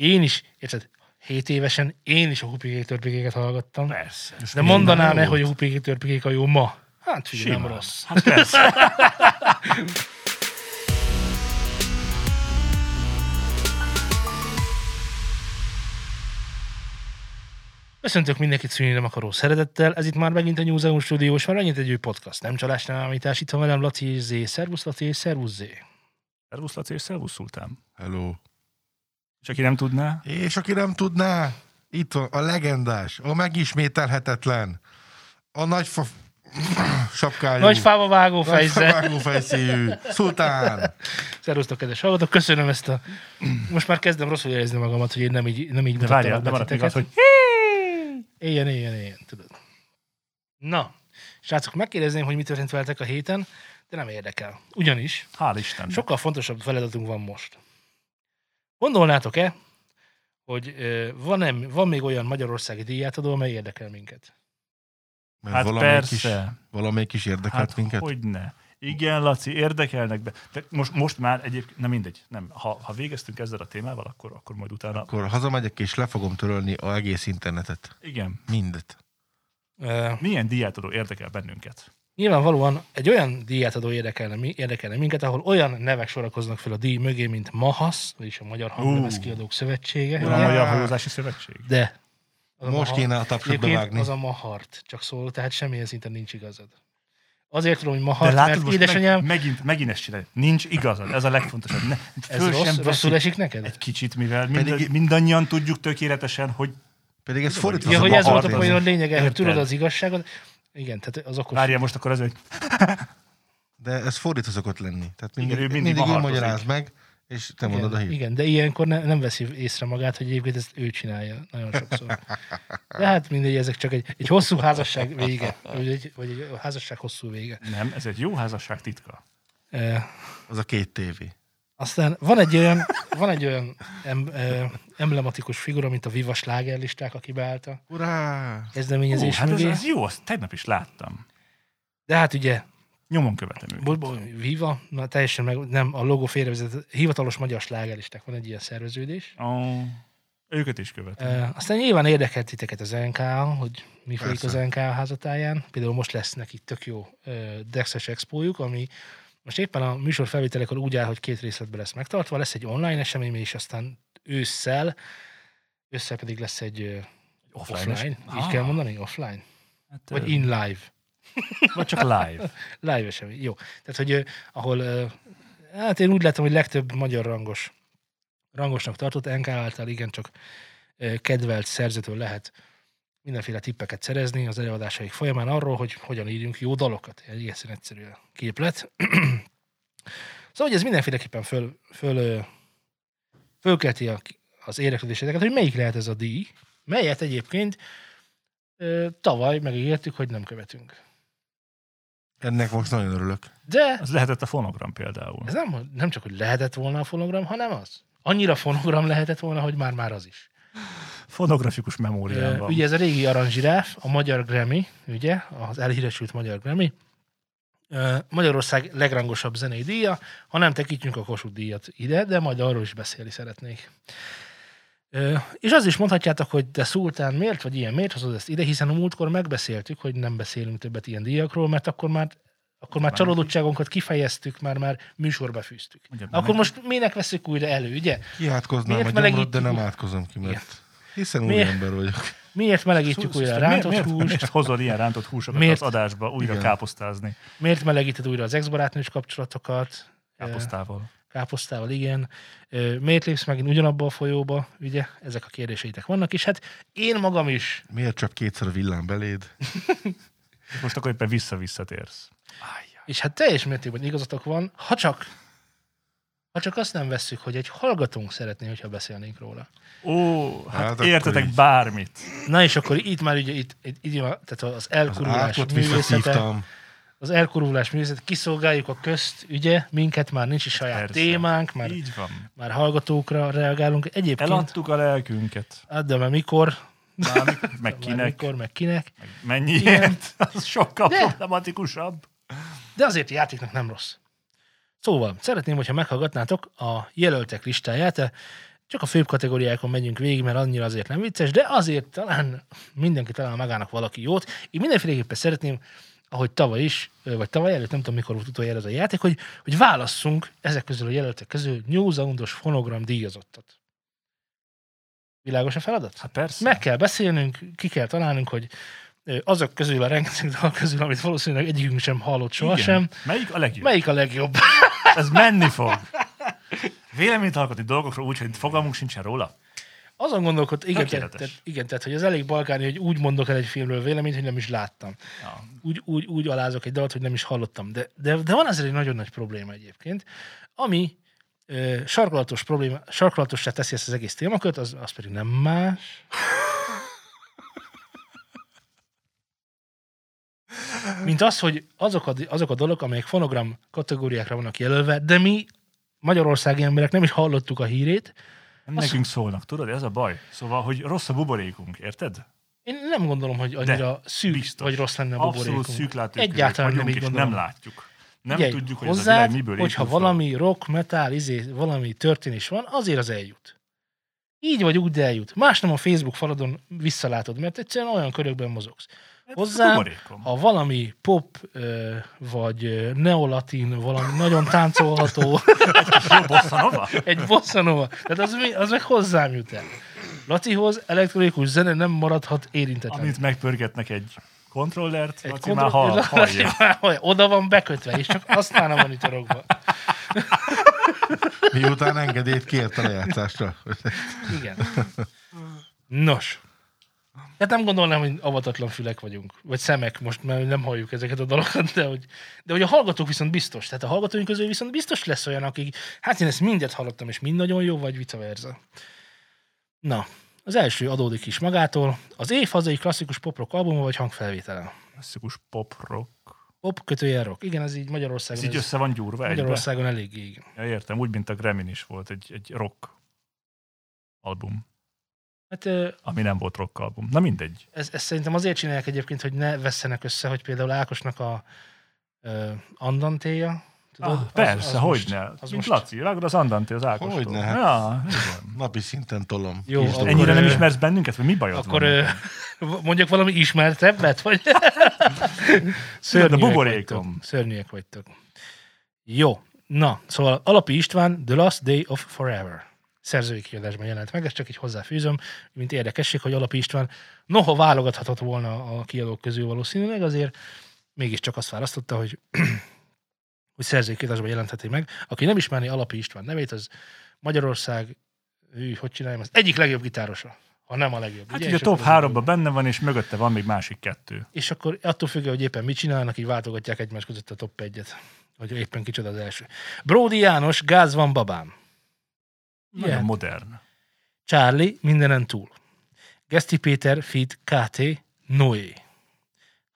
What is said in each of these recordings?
Én is, érted, 7 évesen én is a Hupiké törpikéket hallgattam. Persze. De mondanám-e, hogy a Hupiké törpikék a jó ma? Hát figyelj, nem rossz. Hát persze. Köszöntök mindenkit szűnni nem akaró szeretettel. Ez itt már megint a New Zealand Studio, és már megint egy új podcast. Nem csalás, nem állítás. Itt van velem Laci és Zé. Szervusz Laci és szervusz Zé. Szervusz Laci és szervusz Szultán. Hello. És aki nem tudná, És aki nem tudná, itt van a legendás, a megismételhetetlen, a nagy fa... sapkájú, Nagy fába vágó nagy fejsze. favágó fejszéjű, szultán. Szervusztok, kedves hallgatók. Köszönöm ezt a... Most már kezdem rosszul érezni magamat, hogy én nem így, nem így de várjál, de maradt még az, titeket. hogy Éljen, éljen, éljen, tudod. Na, srácok, megkérdezném, hogy mi történt veletek a héten, de nem érdekel. Ugyanis hál' Isten. sokkal fontosabb feladatunk van most. Gondolnátok-e, hogy van, van még olyan magyarországi díjátadó, amely érdekel minket? Mert Hát valamelyik is, persze. valamelyik is érdekelt Hát minket. hogyne. Igen, Laci, érdekelnek be. De most, most már egyébként, nem mindegy, nem. Ha, ha végeztünk ezzel a témával, akkor, akkor majd utána. Akkor hazamegyek és le fogom törölni a egész internetet. Igen. Mindet. Ö, Milyen díjátadó érdekel bennünket? Nyilvánvalóan egy olyan díjátadó érdekelne, érdekelne minket, ahol olyan nevek sorakoznak fel a díj mögé, mint MAHASZ, vagyis a Magyar Hanglemes Ú. Kiadók Szövetsége. Van a? Magyar Hajózási Szövetség? De. Most Maha- kéne a tapsot bevágni. az a Mahart, csak szól, tehát semmilyen szinten nincs igazad. Azért tudom, hogy Mahart, De látod, mert most édesanyám, meg, megint, megint ezt csinálja. Nincs igazad, ez a legfontosabb. Ne, ez rossz, sem rosszul esik neked? Egy kicsit, mivel mind, Pedig- mindannyian tudjuk tökéletesen, hogy Pedig ez fordítva Ja, az hogy ez volt a poén lényege, hogy tudod az igazságot. Igen, tehát az okos. várjál most akkor az, hogy De ez fordítva szokott lenni. Tehát mindig, ő mindig mindig, ő magyaráz meg, és te mondod a igen, hírt. igen, de ilyenkor ne, nem veszi észre magát, hogy egyébként ezt ő csinálja nagyon sokszor. De hát mindegy, ezek csak egy, egy hosszú házasság vége, vagy egy, vagy egy házasság hosszú vége. nem, ez egy jó házasság titka. E, Az a két tévé. Aztán van egy olyan, van egy olyan em, e, emblematikus figura, mint a Viva slágerlisták, aki beállt a Urá! Kezdeményezés hát ez, ez jó, azt tegnap is láttam. De hát ugye, Nyomon követem őket. bo- bo- Viva, na teljesen meg, nem, a logó félrevezet, hivatalos magyar slágerlisták, van egy ilyen szerveződés. Ó, őket is követem. E, aztán nyilván érdekelt titeket az NK, hogy mi folyik az Persze. NK házatáján. Például most lesz neki tök jó e, Dexes Expójuk, ami most éppen a műsor felvételekor úgy áll, hogy két részletben lesz megtartva. Lesz egy online esemény, és aztán ősszel, ősszel pedig lesz egy ö, offline, offline. így Ah, kell mondani? Offline? Hát, Vagy in live? vagy csak live. Live esemény, jó. Tehát, hogy ahol, hát én úgy látom, hogy legtöbb magyar rangos, rangosnak tartott, NK által igencsak kedvelt szerzőtől lehet mindenféle tippeket szerezni az előadásaik folyamán arról, hogy hogyan írjunk jó dalokat. Egy egészen egyszerű képlet. szóval, hogy ez mindenféleképpen föl, föl, fölkelti a, az érdeklődéseteket, hogy melyik lehet ez a díj, melyet egyébként ö, tavaly megígértük, hogy nem követünk. Ennek most nagyon örülök. De Az lehetett a fonogram például. Ez nem, nem csak, hogy lehetett volna a fonogram, hanem az. Annyira fonogram lehetett volna, hogy már-már az is. Fonografikus memóriám van. Ugye ez a régi aranzsiráf, a magyar Grammy, ugye, az elhíresült magyar Grammy, Magyarország legrangosabb zenei díja, ha nem tekintjük a Kossuth díjat ide, de majd arról is beszélni szeretnék. És az is mondhatjátok, hogy de Szultán miért vagy ilyen, miért hozod ezt ide, hiszen a múltkor megbeszéltük, hogy nem beszélünk többet ilyen díjakról, mert akkor már akkor már csalódottságunkat kifejeztük, már már műsorba fűztük. Ugye, Akkor most minek veszük újra elő, ugye? Kiátkoznám Miért a gyomrot, de nem átkozom ki, mert hiszen új Miért? ember vagyok. Miért melegítjük Szó- újra a miért- rántott miért, húst? Miért hozol ilyen rántott húsokat Miért? az adásba újra Igen. káposztázni? Miért melegíted újra az ex-barátnős kapcsolatokat? Káposztával. Káposztával, igen. Miért lépsz megint ugyanabba a folyóba? Ugye, ezek a kérdéseitek vannak, és hát én magam is Miért csak kétszer a villám beléd? Most akkor éppen vissza-visszatérsz. Ájjaj. És hát teljes mértékben igazatok van, ha csak, ha csak azt nem vesszük, hogy egy hallgatónk szeretné, hogyha beszélnénk róla. Ó, hát, Hát értetek így. bármit. Na és akkor itt már ugye itt, itt, itt tehát az Az elkurulás átkot művészete, az elkurulás művészete, kiszolgáljuk a közt, ugye, minket már nincs is saját Persze. témánk, már, Így van. már hallgatókra reagálunk. Egyébként, Eladtuk a lelkünket. hát de már mikor, Már, meg már kinek, mikor, meg kinek. meg mennyiért. Az sokkal De- problematikusabb. De azért a játéknak nem rossz. Szóval, szeretném, hogyha meghallgatnátok a jelöltek listáját. Csak a főbb kategóriákon megyünk végig, mert annyira azért nem vicces, de azért talán mindenki talál magának valaki jót. Én mindenféleképpen szeretném, ahogy tavaly is, vagy tavaly előtt, nem tudom mikor volt utoljára ez a játék, hogy, hogy válasszunk ezek közül a jelöltek közül New Zealandos fonogram díjazottat. Világos a feladat? Hát persze. Meg kell beszélnünk, ki kell találnunk, hogy azok közül a rengeteg dal közül, amit valószínűleg egyikünk sem hallott sohasem, Igen. Melyik a legjobb? melyik a legjobb? Ez menni fog. Véleményt alkotni dolgokról úgy, hogy fogalmunk sincsen róla. Azon gondolkod, igen, tehát, igen, tehát, hogy az elég balkáni, hogy úgy mondok el egy filmről véleményt, hogy nem is láttam. Ja. Úgy, úgy, úgy alázok egy dalt, hogy nem is hallottam. De, de, de van azért egy nagyon nagy probléma egyébként, ami ö, sarkalatos probléma, sarkalatosra teszi ezt az egész témakört, az, az pedig nem más. Mint az, hogy azok a, azok a dolgok, amelyek fonogram kategóriákra vannak jelölve, de mi magyarországi emberek nem is hallottuk a hírét, Nem nekünk szólnak, tudod? Ez a baj. Szóval, hogy rossz a buborékunk, érted? Én nem gondolom, hogy annyira szűk biztos. vagy rossz lenne a Abszolút buborékunk. szűklátókörűek Egyáltalán nem így gondolom. nem látjuk. Nem Figyelj, tudjuk, hogy ez a hozzád, világ miből hogyha valami rock, metal, izé, valami történés van, azért az eljut. Így vagy úgy, de eljut. Más nem a Facebook faladon visszalátod, mert egyszerűen olyan körökben mozogsz. A buborékom. Ha valami pop, vagy neolatin, valami nagyon táncolható, Jó bossa nova? egy bossa nova, tehát az, mi- az meg hozzám jut el. Lacihoz elektronikus zene nem maradhat érintetlen. Amit megpörgetnek egy kontrollert, Egy Laci már kontroll- hall, Laci hallja. már. Oda van bekötve, és csak használ a monitorokba. Miután engedélyt kért a lejátszásra. Igen. Nos. Hát nem gondolnám, hogy avatatlan fülek vagyunk, vagy szemek most, mert nem halljuk ezeket a dolgokat, de hogy, de hogy a hallgatók viszont biztos. Tehát a hallgatóink közül viszont biztos lesz olyan, akik, hát én ezt mindet hallottam, és mind nagyon jó, vagy vice versa. Na, az első adódik is magától. Az év hazai klasszikus pop-rock albuma vagy hangfelvétele. Klasszikus pop rock. Pop kötőjel rock. Igen, ez így Ez Magyarországon. így ez össze van gyúrva egybe. Magyarországon eléggé igen. Ja, értem, úgy, mint a Gremin is volt egy, egy rock album, Hát ami nem volt rock album. Na mindegy. ez, ezt szerintem azért csinálják egyébként, hogy ne vesszenek össze, hogy például Ákosnak a ö, Andantéja, tudod? Ah, persze, most- hogyne. az Mint most- Laci, ragad az Andante az Ákostól. Hogyne, hát. Ja, igen. Napi szinten tolom. Jó, akkor-. Ennyire nem ö, ismersz bennünket, vagy mi bajod Akkor van? ö, mondjak valami ismertebbet, vagy? a Szörnyűek buborékom. vagytok. Szörnyűek vagytok. Jó, na, szóval Alapi István, The Last Day of Forever. Szerzői kiadásban jelent meg, ezt csak így hozzáfűzöm, mint érdekesség, hogy Alapi István noha válogathatott volna a kiadók közül valószínűleg, azért mégiscsak azt választotta, hogy, hogy szerzői kiadásban jelentheti meg. Aki nem ismerné Alapi István nevét, az Magyarország, ő, hogy csináljam, az egyik legjobb gitárosa, ha nem a legjobb. Hát ugye? ugye a top az- 3 benne van, és mögötte van még másik kettő. és akkor attól függően, hogy éppen mit csinálnak, így váltogatják egymás között a top 1-et, hogy éppen kicsoda az első. Brody János, Gáz van babám. Nagyon Igen. modern. Charlie, mindenen túl. Geszti Péter, Fit, KT, Noé.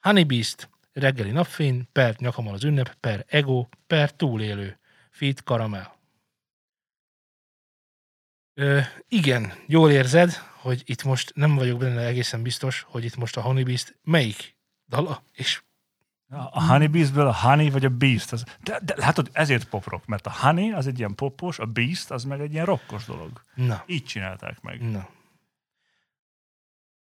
Honey Beast, reggeli napfény, per nyakammal az ünnep, per ego, per túlélő. Fit, karamell. Ö, igen, jól érzed, hogy itt most nem vagyok benne egészen biztos, hogy itt most a Honey Beast melyik dala, és A Honey Beast-ből a Honey vagy a Beast. Az, de, de látod, ezért pop rock, mert a Honey az egy ilyen popos, a Beast az meg egy ilyen rockos dolog. na, Így csinálták meg. na.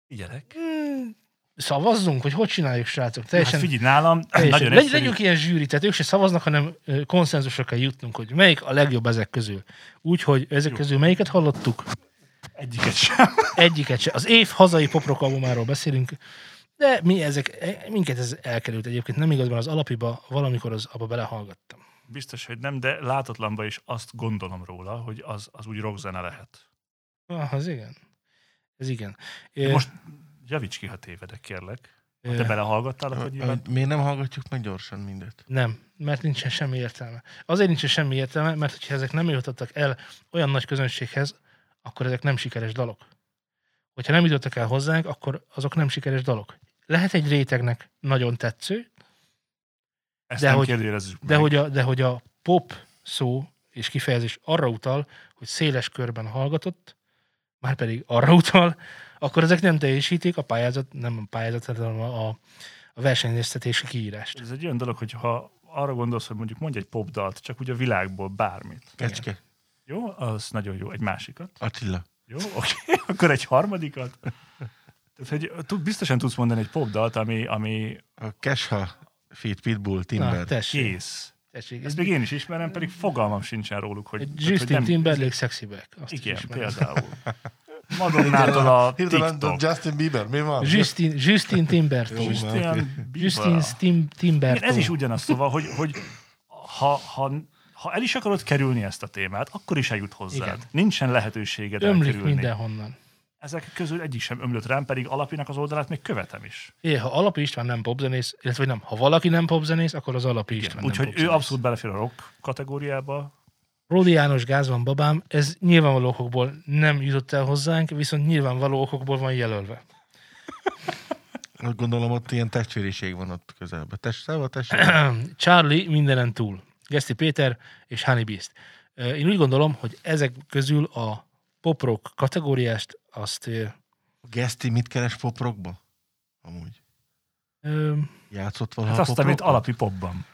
Figyelek. Hmm, szavazzunk, hogy hogy csináljuk, srácok. Hát Teljesen, figyelj, nálam teljesen. nagyon Legy, legyünk ilyen zsűri, tehát ők se szavaznak, hanem konszenzusra kell jutnunk, hogy melyik a legjobb ezek közül. Úgyhogy ezek Jó. közül melyiket hallottuk? Egyiket sem. Egyiket se. Az év hazai poprock albumáról beszélünk, de mi ezek, e, minket ez elkerült egyébként. Nem igazban az alapiba, valamikor az abba belehallgattam. Biztos, hogy nem, de látatlanban is azt gondolom róla, hogy az, az úgy rockzene lehet. Ah, az igen. Ez igen. De Most javíts ki, ha tévedek, kérlek. Ha te belehallgattál, akkor nyilván... Miért nem hallgatjuk meg gyorsan mindet? Nem, mert nincsen semmi értelme. Azért nincsen semmi értelme, mert hogyha ezek nem jutottak el olyan nagy közönséghez, akkor ezek nem sikeres dalok. Hogyha nem jutottak el hozzánk, akkor azok nem sikeres dalok. Lehet egy rétegnek nagyon tetsző, Ezt de nem hogy- de hogy, a, de hogy a pop szó és kifejezés arra utal, hogy széles körben hallgatott, már pedig arra utal, akkor ezek nem teljesítik a pályázat, nem a pályázat, hanem a, a versenyeztetési kiírást. Ez egy olyan dolog, hogy ha arra gondolsz, hogy mondjuk mondj egy popdalt, csak úgy a világból bármit. Kecske. Jó, az nagyon jó. Egy másikat. Attila. Jó, oké. Akkor egy harmadikat. Tehát, hogy tud- biztosan tudsz mondani egy popdalt, ami, ami A Kesha Feed Pitbull Na, Timber. tessék. kész. tessék. Ezt még én is ismerem, pedig fogalmam sincsen róluk, hogy... Egy tehát, hogy Justin Timberlake Sexy Back. Azt is Igen, például. Madonnától a TikTok. Justin Bieber, mi van? Justin, Justin Timberton. Jó, Justin. Justin Tim, Timberton. Ez is ugyanaz, szóval, hogy, hogy ha, ha, ha el is akarod kerülni ezt a témát, akkor is eljut hozzád. Igen. Nincsen lehetőséged Ömlik elkerülni. mindenhonnan. Ezek közül egyik sem ömlött rám, pedig alapinak az oldalát még követem is. É, ha Alapi István nem popzenész, illetve nem, ha valaki nem popzenész, akkor az Alapi István nem Úgyhogy ő abszolút belefér a rock kategóriába. Ródi János Gáz van babám, ez nyilvánvaló okokból nem jutott el hozzánk, viszont nyilvánvaló okokból van jelölve. Gondolom, ott ilyen testvériség van ott közelben. Test, szóval testvére. Charlie mindenen túl. Geszti Péter és Honey Beast. Én úgy gondolom, hogy ezek közül a pop-rock kategóriást azt A Geszti mit keres poprokba? Amúgy. ö, Játszott valaha Hát azt, amit alapi popban.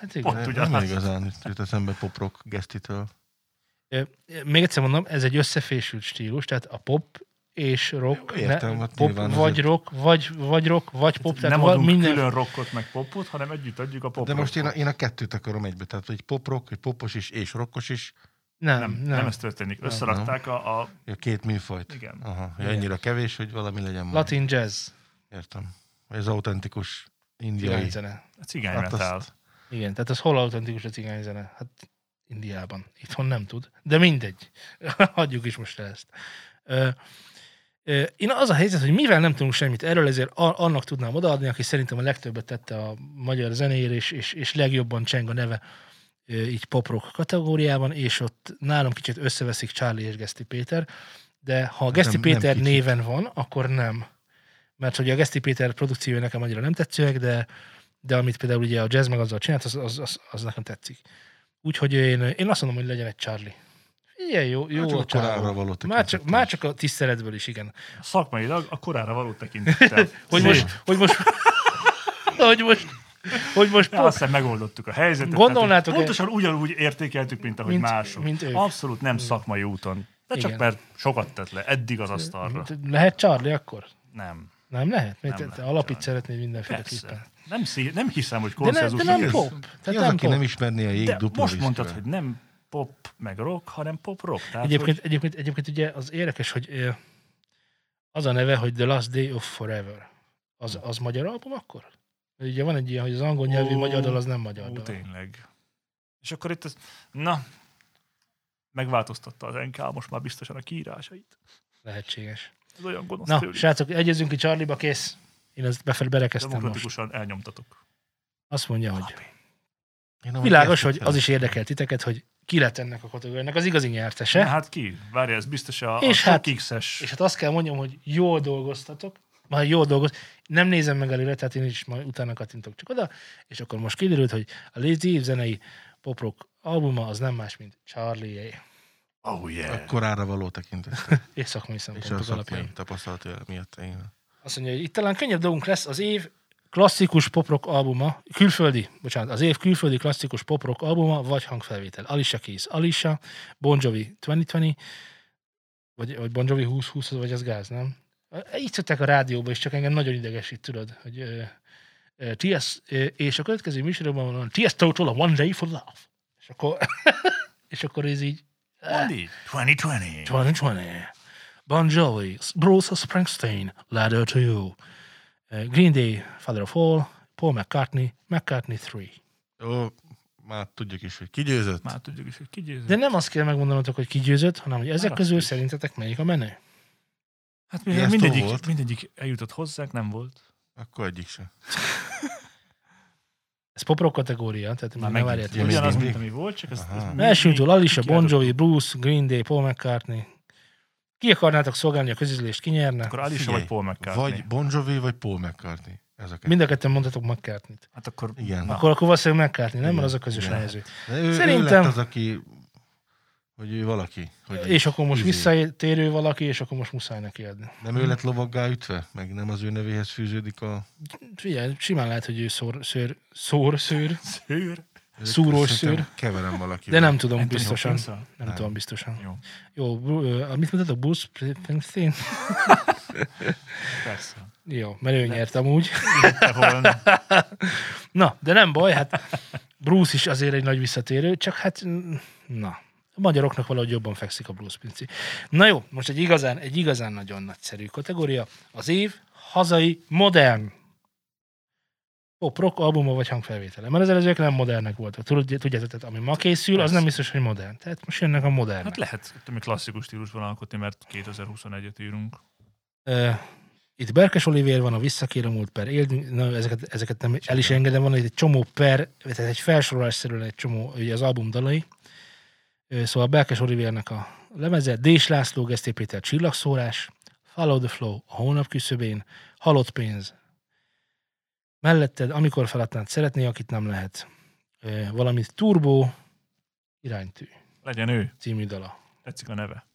hát igen. Pont Nem, ugyanaz. nem igazán jut eszembe poprok Gesztitől. Még egyszer mondom, ez egy összefésült stílus, tehát a pop és rock, Jó, értem, hát pop vagy azért- rock, vagy, vagy rock, vagy pop, tehát nem adunk minden, külön rockot meg popot, hanem együtt adjuk a pop De most én a, én a kettőt akarom egybe. Tehát, hogy poprock, hogy popos is, és rockos is. Nem, nem, nem, nem, nem ez történik. Összerakták a, a A két műfajt. Igen. Aha, Igen. annyira kevés, hogy valami legyen majd. latin jazz, Értem. Ez autentikus indiai. cigányzene. a cigány Hát azt- metal. Igen, tehát az hol autentikus a cigányzene? Hát Indiában. Itthon nem tud. De mindegy. Hagyjuk is most ezt. Ö, ö, én az a helyzet, hogy mivel nem tudunk semmit erről, ezért annak tudnám odaadni, aki szerintem a legtöbbet tette a magyar zenéért, és, és, és legjobban cseng a neve ö, így pop-rock kategóriában, és ott nálam kicsit összeveszik Charlie és Geszti Péter, de ha a Geszti Nem- nem Péter kicsit. néven van, akkor nem. Mert hogy a Geszti Péter produkciója nekem annyira nem tetszőek, de, de amit például ugye a jazz meg azzal csinált, az, az, az, az nekem tetszik. Úgyhogy én, én azt mondom, hogy legyen egy Charlie. Igen, jó, jó Hát csak a a korábra csávó. való Már csak, már csak a tiszteletből is, igen. Szakmailag a korára való tekintettel. Hogy most, hogy most, hogy most, hogy most De pop, azt hiszem megoldottuk a helyzetet. Gondolnátok-e- Tehát, pontosan ugyanúgy értékeltük, mint ahogy Mint- mások. mint ők. Abszolút nem szakmai úton. De csak Igen. mert sokat tett le eddig az asztalra. lehet Charlie akkor? Nem. Nem lehet? Mert Nem te, lehet alapit Charlie. szeretnéd mindenféleképpen. Nem, szí- nem hiszem, hogy De, ne, konszenzus. de nem pop. Ki Tehát az, nem aki pop. nem ismerné a jég De dupla most mondtad, hogy nem pop meg rock, hanem pop rock. Tehát, Egyébként, hogy egyébként, egyébként ugye az érdekes, hogy az a neve, hogy The Last Day of Forever. Az, az magyar album akkor? Ugye van egy ilyen, hogy az angol nyelvű Ó, magyar dal az nem magyar Ú, dal. tényleg. És akkor itt ez, na, megváltoztatta az NK most már biztosan a kiírásait. Lehetséges. Ez olyan gonosz Na, tőlük. srácok, egyezünk ki Charlie-ba, kész. Én ezt befelé berekeztem most. Demokratikusan elnyomtatok. Azt mondja, hogy Én világos, hogy az is érdekel titeket, hogy ki lett ennek a kategóriának az igazi Na, nyertese. hát ki? Várja, ez biztos a, És a hát- X-es. És hát azt kell mondjam, hogy jól dolgoztatok, majd jól dolgoz. Nem nézem meg előre, tehát én is majd utána kattintok csak oda, és akkor most kiderült, hogy a Lazy Eve zenei pop-rock albuma az nem más, mint Charlie Oh yeah. A korára való tekintettel. és szakmai És szempontok alapján. szakmai tapasztalat miatt. Igen. Azt mondja, hogy itt talán könnyebb dolgunk lesz az év klasszikus poprock albuma, külföldi, bocsánat, az év külföldi klasszikus poprock albuma, vagy hangfelvétel. Alicia Keys, Alicia, Bon Jovi 2020, vagy, vagy Bon Jovi 2020, vagy az gáz, nem? Így szokták a rádióba, és csak engem nagyon idegesít, tudod, hogy uh, uh, TS, uh, és a következő műsorban van TS Total, a One Day for Love. És akkor, és akkor ez így, Mondd 2020. 2020. Bon Jovi, Bruce Springsteen, Ladder to You. Uh, Green Day, Father of All, Paul McCartney, McCartney 3. Jó, már tudjuk is, hogy ki győzött. Már tudjuk is, hogy ki győzött. De nem azt kell megmondanotok, hogy ki győzött, hanem hogy ezek azt közül is. szerintetek melyik a menő? Hát mivel mindegyik, volt. mindegyik eljutott hozzánk, nem volt. Akkor egyik sem. Ez pop-rock kategória, tehát már ne megint várjátok. Ugyanaz, mindig. mint ami volt, csak Aha. ezt Elsőtől Alicia, Bon. Jovi, Bruce, Green Day, Paul McCartney. Ki akarnátok szolgálni a közüzlést, ki nyerne? Akkor Alicia Figyelj, vagy Paul McCartney. Vagy Bon Jovi, vagy Paul McCartney. Ez a. Mind a ketten mondhatok McCartney-t. Hát akkor... Igen. Akkor, akkor valószínűleg McCartney, nem? Igen, Mert az a közös nevező. Ő, Szerintem- ő lett az, aki, hogy ő valaki. Hogy És akkor most izé. visszatérő valaki, és akkor most muszáj neki adni. Nem ő lett lovaggá ütve? Meg nem az ő nevéhez fűződik a... Figyelj, simán lehet, hogy ő szór, szőr, szór, szőr, Szőr. Szúrós szőr. Keverem valaki. De nem tudom Anthony biztosan. Nem, Nem. tudom biztosan. Jó, Jó, amit mutatok, Bruce Springsteen? persze. Jó, mert ő nyert amúgy. Na, de nem baj, hát Bruce is azért egy nagy visszatérő, csak hát, na, a magyaroknak valahogy jobban fekszik a Springsteen. Na jó, most egy igazán, egy igazán nagyon nagyszerű kategória. Az év hazai modern pop rock albuma vagy hangfelvétele. Mert az előzőek nem modernek voltak. Tudj- Tudjátok, tehát ami ma készül, az nem biztos, hogy modern. Tehát most jönnek a modernek. Hát lehet tudom, klasszikus stílusban alkotni, mert 2021-et írunk. Itt Berkes Olivér van, a Visszakér a múlt per éldünk, na, ezeket, ezeket nem el is engedem, van egy csomó per, tehát egy felsorolásszerűen egy csomó ugye az album dalai. Szóval Berkes Olivérnek a lemeze, Dés László, Geszté Péter Csillagszórás, Follow the Flow, a hónap küszöbén, Halott pénz, melletted, amikor feladnád szeretné, akit nem lehet. Ö, Valamit Turbo, Iránytű Legyen ő. című dala. Tetszik a neve.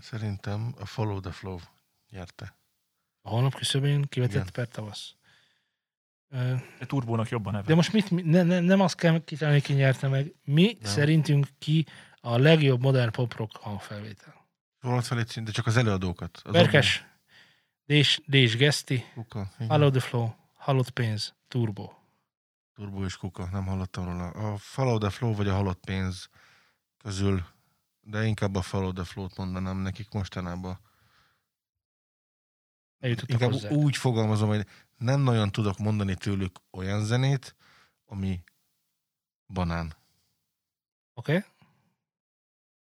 Szerintem a Follow the Flow nyerte. A hónap küszöbén kivetett Igen. per tavasz. De Turbónak jobb a neve. De most mit, mi- ne, ne, nem azt kell kitalálni, ki nyerte meg. Mi nem. Szerintünk ki a legjobb modern pop rock hangfelvétel. Rólad felé de csak az előadókat. Az Berkes, Dés, Dés Geszti. Kuka. igen. Follow the Flow, Halott pénz, Turbo. Turbo és Kuka, nem hallottam róla. A Follow the Flow vagy a Halott pénz közül, de inkább a Follow the Flow-t mondanám nekik mostanában. Eljutottak Inkább hozzá. úgy fogalmazom, hogy nem nagyon tudok mondani tőlük olyan zenét, ami banán. Oké? Okay?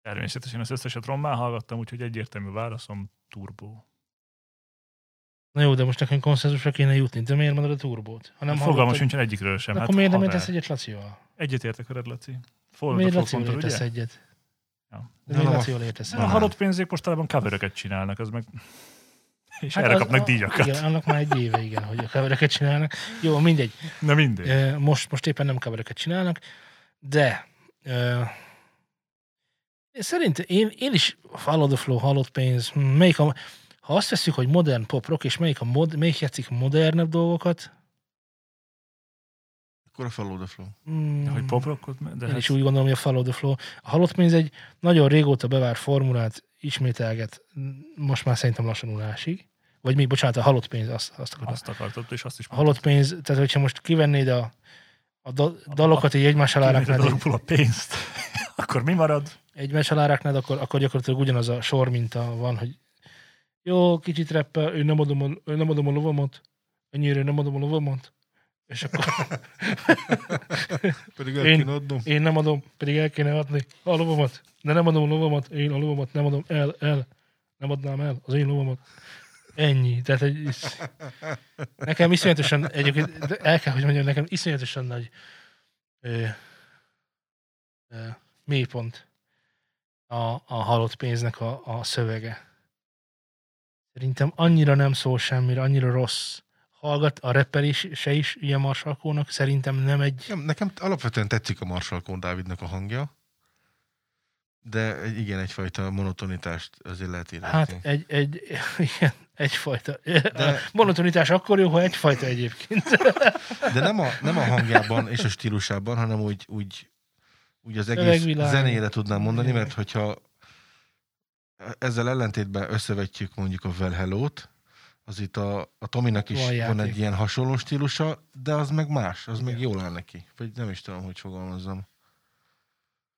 Természetesen az összeset rommá hallgattam, úgyhogy egyértelmű válaszom Turbo. Na jó, de most nekünk konszenzusra kéne jutni. De miért mondod a turbót? Ha nem Nem Fogalmas sincsen egyikről sem. Akkor Hát, miért nem értesz egyet Lacival? Egyetértek veled, Laci. Follow Miért Lacival értesz egyet? Ja. De miért a- Lacival értesz A egyet? halott pénzék mostanában coveröket csinálnak, az meg... És Hát erre az- kapnak díjakat. Igen, annak már egy éve, igen, hogy a covereket csinálnak. Jó, mindegy. Na mindegy. Most, most éppen nem covereket csinálnak, de ö, szerintem én, én is Follow the Flow, halott pénz, hm, melyik a, ha azt veszük, hogy modern pop rock, és melyik, a mod, melyik játszik modernebb dolgokat, Akkor a Follow the Flow. mm, hogy poprockot, de én hát is úgy gondolom, hogy a Follow the Flow. A halott pénz egy nagyon régóta bevárt formulát ismételget, most már szerintem lassan unásig. Vagy mi, bocsánat, a halott pénz, azt, azt akarom. azt akartott, és azt is A halott pénz, tehát hogyha most kivennéd a, a da- dalokat így egymás alá raknád, a a pénzt, akkor mi marad? egymás alá raknád, akkor, akkor gyakorlatilag ugyanaz a sor minta van, hogy jó, kicsit reppel, én nem adom a, én nem adom a lovamat, ennyire nem adom a lovamat, és akkor Pedig el kéne kéne adnom. én nem adom, pedig el kéne adni a lovamat, de nem adom a lovamat, én a lovamat nem adom el, el, nem adnám el az én lovamat. Ennyi. Tehát egy, nekem iszonyatosan, egyébként el kell, hogy mondjam, nekem iszonyatosan nagy ö, ö, mélypont a, a halott pénznek a, a szövege. Szerintem annyira nem szól semmire, annyira rossz. Hallgat, a rapper is, se is ilyen marsalkónak, szerintem nem egy... Nem, nekem alapvetően tetszik a Marshall Kohn Dávidnak a hangja, de igen, egyfajta monotonitást azért lehet érezni. Hát egy, egy, igen, egyfajta. De... Monotonitás akkor jó, ha egyfajta egyébként. De nem a, nem a hangjában és a stílusában, hanem úgy, úgy, úgy az egész Szövegvilág. zenére tudnám mondani, mert hogyha ezzel ellentétben összevetjük mondjuk a Well Hello-t, az itt a, a Tominak is Van van, egy ilyen hasonló stílusa, de az meg más, az meg Igen. jól áll neki. Vagy nem is tudom, hogy fogalmazzam.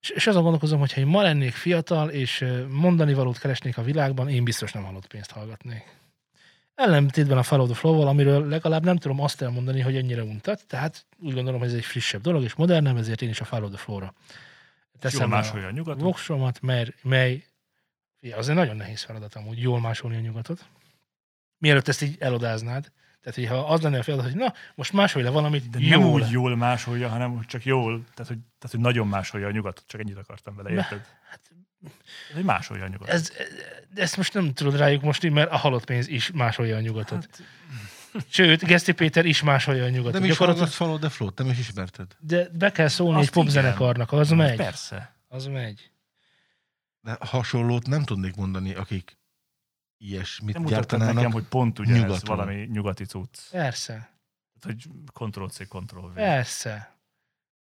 És, és azon gondolkozom, hogy ha én ma lennék fiatal, és mondani valót keresnék a világban, én biztos nem halott pénzt hallgatnék. Ellentétben a Follow the Flow-val, amiről legalább nem tudom azt elmondani, hogy ennyire untat, tehát úgy gondolom, hogy ez egy frissebb dolog, és modernebb, ezért én is a Follow the Flow-ra Jól teszem másolja a a nyugatot. voksomat, mert, mely, Fia, az egy nagyon nehéz feladat amúgy, jól másolni a nyugatot. Mielőtt ezt így elodáznád. Tehát, hogyha az lenne a feladat, hogy na, most másolj le valamit De jól. nem úgy jól másolja, hanem csak jól, tehát hogy, tehát, hogy nagyon másolja a nyugatot, csak ennyit akartam vele, érted? Ez, hogy másolja a nyugatot. Ez, de ezt most nem tudod rájuk most, mert a halott pénz is másolja a nyugatot. Hát, Sőt, Geszti Péter is másolja a nyugatot. Nem is Gyakorlatilag- Follow the Flow-t, nem is ismerted. de be kell szólni Azt egy popzenekarnak, az megy. Persze. Az megy. De hasonlót nem tudnék mondani, akik ilyesmit Nem gyártanának. nekem, hogy pont ugyanez nyugaton. valami nyugati cucc. Persze. Tehát, hogy Ctrl-C, Ctrl-V. Persze. Hát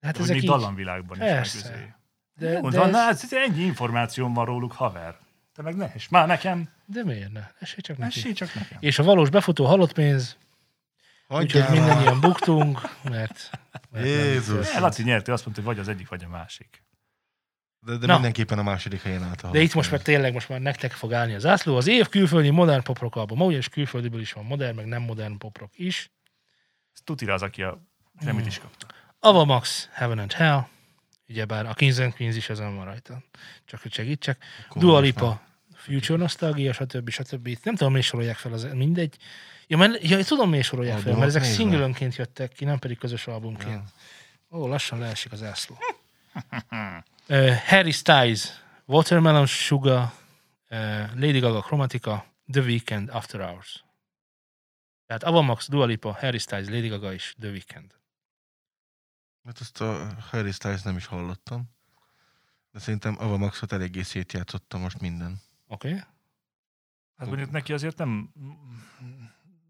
Hát ezek még így, dallamvilágban is. Persze. Meg, de, Jó, de, ez, na, hát ennyi információm van róluk, haver. Te meg ne, és már nekem, de miért ne? Esély csak neki. mesélj csak nekem. És a valós befutó halott pénz, úgyhogy mindannyian buktunk, mert... mert Jézus. Eh. Laci nyerti, azt mondta, hogy vagy az egyik, vagy a másik. De, de Na. mindenképpen a második helyen állt De itt most már tényleg most már nektek fog állni az zászló. Az év külföldi modern poprock album. Ugyanis külföldiből is van modern, meg nem modern poprock is. Ez tutira az, aki a Grammy-t is kapta. Avamax, Heaven and Hell. Ugyebár a Kings and Queens is ezen van rajta. Csak hogy segítsek. Akkor Dua Lipa, Future Nostalgia, stb. stb. Nem tudom, miért sorolják fel, az, mindegy. Ja, mert, ja, tudom, miért sorolják fel, mert ezek nézve. singlönként jöttek ki, nem pedig közös albumként. Ja. Ó, lassan leesik az ászló. uh, Harry Styles, Watermelon Sugar, uh, Lady Gaga Chromatica, The Weeknd, After Hours. Tehát Avamax, Dua Lipa, Harry Styles, Lady Gaga és The Weeknd. Mert azt a Harry Styles nem is hallottam. De szerintem Avamaxot eléggé szétjátszotta most minden. Oké? Okay? Hát mondjuk neki azért nem...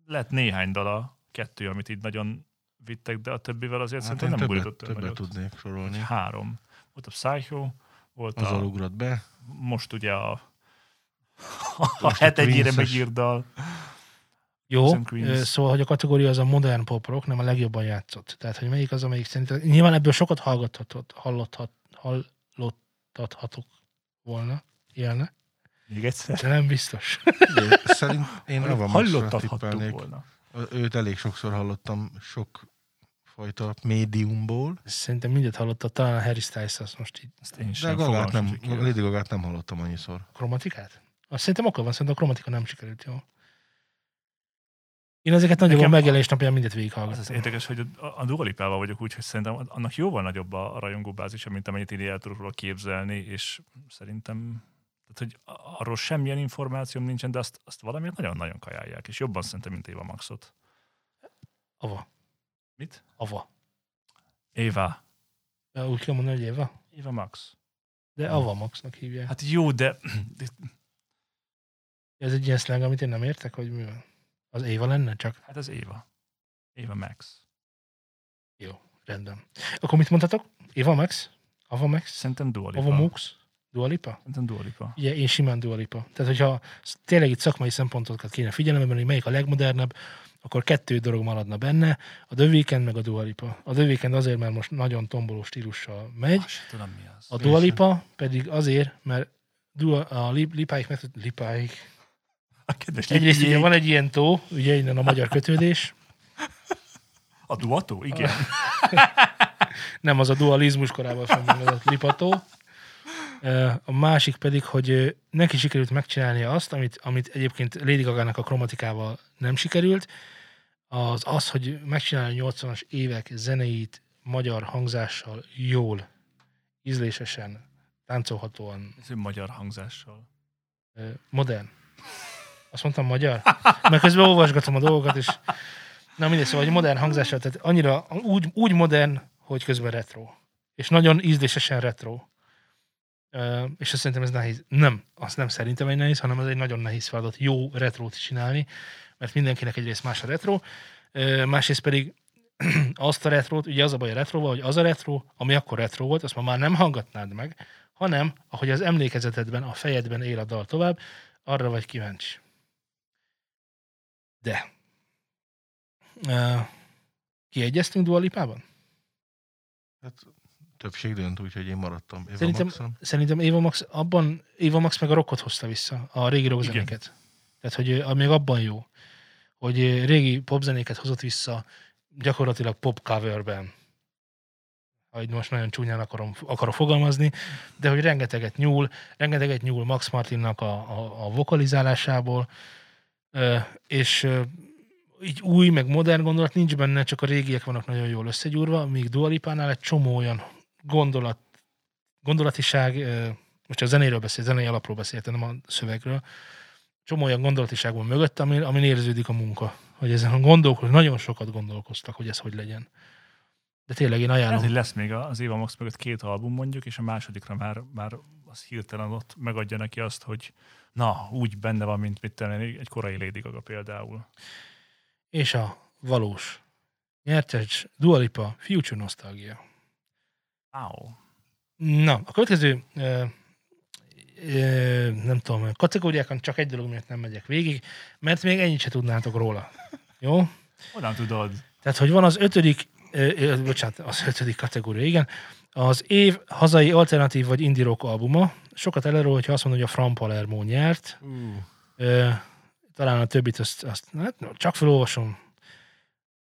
Lett néhány dala, kettő, amit így nagyon vittek, de a többivel azért hát én szerintem nem többet, olyan többet nagyot. tudnék sorolni. Három. Volt a Psycho, volt Azzal a, ugrott be. most ugye a, a het egyére Queens-es. megírt dal. Jó, szóval, hogy a kategória az a modern pop rock, nem a legjobban játszott. Tehát, hogy melyik az, amelyik szerintem... Nyilván ebből sokat hallgathatott, hallothat, hallottathatok volna, élne, Még egyszer. de nem biztos. Ugye, Szerint én Hallottathattuk volna. Őt elég sokszor hallottam sok fajta médiumból. Szerintem mindet hallottad, talán a Harry Styles azt most így Ezt én De sem a Gagát nem, az. Lady Gagát nem hallottam annyiszor. a kromatikát. Azt szerintem akkor van, szerintem a kromatika nem sikerült jól. Én ezeket nagyobb a Nekem- megjelenés napján mindet Az az végighallgattam. érdekes, hogy a, a Dua Lipával vagyok úgy, hogy szerintem annak jóval nagyobb a, a rajongóbázisa, mint amennyit így el tudok róla képzelni, és szerintem tehát, hogy arról semmilyen információm nincsen, de azt, azt valamiért nagyon-nagyon kajálják, és jobban szerintem, mint Éva Maxot. Ava. Mit? Ava. Éva. Ja, Úgy kell mondani, hogy Éva? Éva Max. De Ava Maxnak hívják. Hát jó, de, de Ez egy ilyen slang, amit én nem értek, hogy mi van. Az Éva lenne csak? hát ez Éva. Éva Max. Jó, rendben. Akkor mit mondhatok? Éva Max? Ava Max? Szerintem Dua Lipa. Ava Mux? Dua Lipa? Szerintem Dua Lipa. Ugye én simán Dua Lipa. Tehát, hogyha tényleg itt szakmai szempontokat kéne figyelembe venni, melyik a legmodernebb, akkor kettő dolog maradna benne, a The Weeknd meg a Dua Lipa. A The Weeknd azért, mert most nagyon tomboló stílussal megy, sem tudom, mi az. a Dua Lipa pedig azért, mert Dua, a lip, lipáik, meg lipáik. A kedves Egyrészt ugye van egy ilyen tó, ugye innen a magyar kötődés, A duató? Igen. nem az a dualizmus korában fennmaradott lipató. A másik pedig, hogy neki sikerült megcsinálnia azt, amit, amit egyébként Lady Gaga-nak a kromatikával nem sikerült, az az, hogy megcsinálni a 80-as évek zenéit magyar hangzással jól, ízlésesen, táncolhatóan, Ez egy magyar hangzással. modern. Azt mondtam magyar? Mert közben olvasgatom a dolgokat, és na mindegy, szóval, hogy modern hangzással, tehát annyira úgy, úgy modern, hogy közben retro. És nagyon ízlésesen retro. És azt szerintem ez nehéz. Nem, azt nem szerintem egy nehéz, hanem ez egy nagyon nehéz feladat jó retrót csinálni, mert mindenkinek egyrészt más a retro, másrészt pedig azt a retrót, ugye az a baj a retroval, hogy az a retro, ami akkor retro volt, azt ma már nem hallgatnád meg, hanem, ahogy az emlékezetedben, a fejedben él a dal tovább, arra vagy kíváncsi. De. Uh, kiegyeztünk Dua Lipában? Hát többség dönt, úgyhogy én maradtam Eva Szerintem- Maxon. Szerintem Éva Max abban, Éva Max meg a rockot hozta vissza, a régi rockzenéket. Tehát, hogy ö, még abban jó, hogy ö, régi popzenéket hozott vissza gyakorlatilag pop coverben. Hogy most nagyon csúnyán akarom, akarok fogalmazni, de hogy rengeteget nyúl, rengeteget nyúl Max Martinnak a, a, a vokalizálásából, és így új, meg modern gondolat nincs benne, csak a régiek vannak nagyon jól összegyúrva, míg Dua Lipánál egy csomó olyan gondolat, gondolatiság, most a zenéről beszél, zenei alapról beszéltem, nem a szövegről, csomó olyan gondolatiság van mögött, amin, amin érződik a munka. Hogy ezen a gondolkoznak, nagyon sokat gondolkoztak, hogy ez hogy legyen. De tényleg én Ez, ajánlom. hogy lesz még az Éva Max mögött két album mondjuk, és a másodikra már, már az hirtelen ott megadja neki azt, hogy na, úgy benne van, mint mit én, egy korai Lady Gaga például. És a valós nyertes Dua Lipa Future Nostalgia. Áó. Na, a következő ö, nem tudom, kategóriákon csak egy dolog miatt nem megyek végig, mert még ennyit se tudnátok róla. Jó? Honnan tudod? Tehát, hogy van az ötödik, ö, bocsánat, az ötödik kategória, igen, az év hazai alternatív vagy indie rock albuma. Sokat elárul, hogyha azt mondod, hogy a Fran Palermo nyert. Uh, Ö, talán a többit azt, azt hát, csak felolvasom,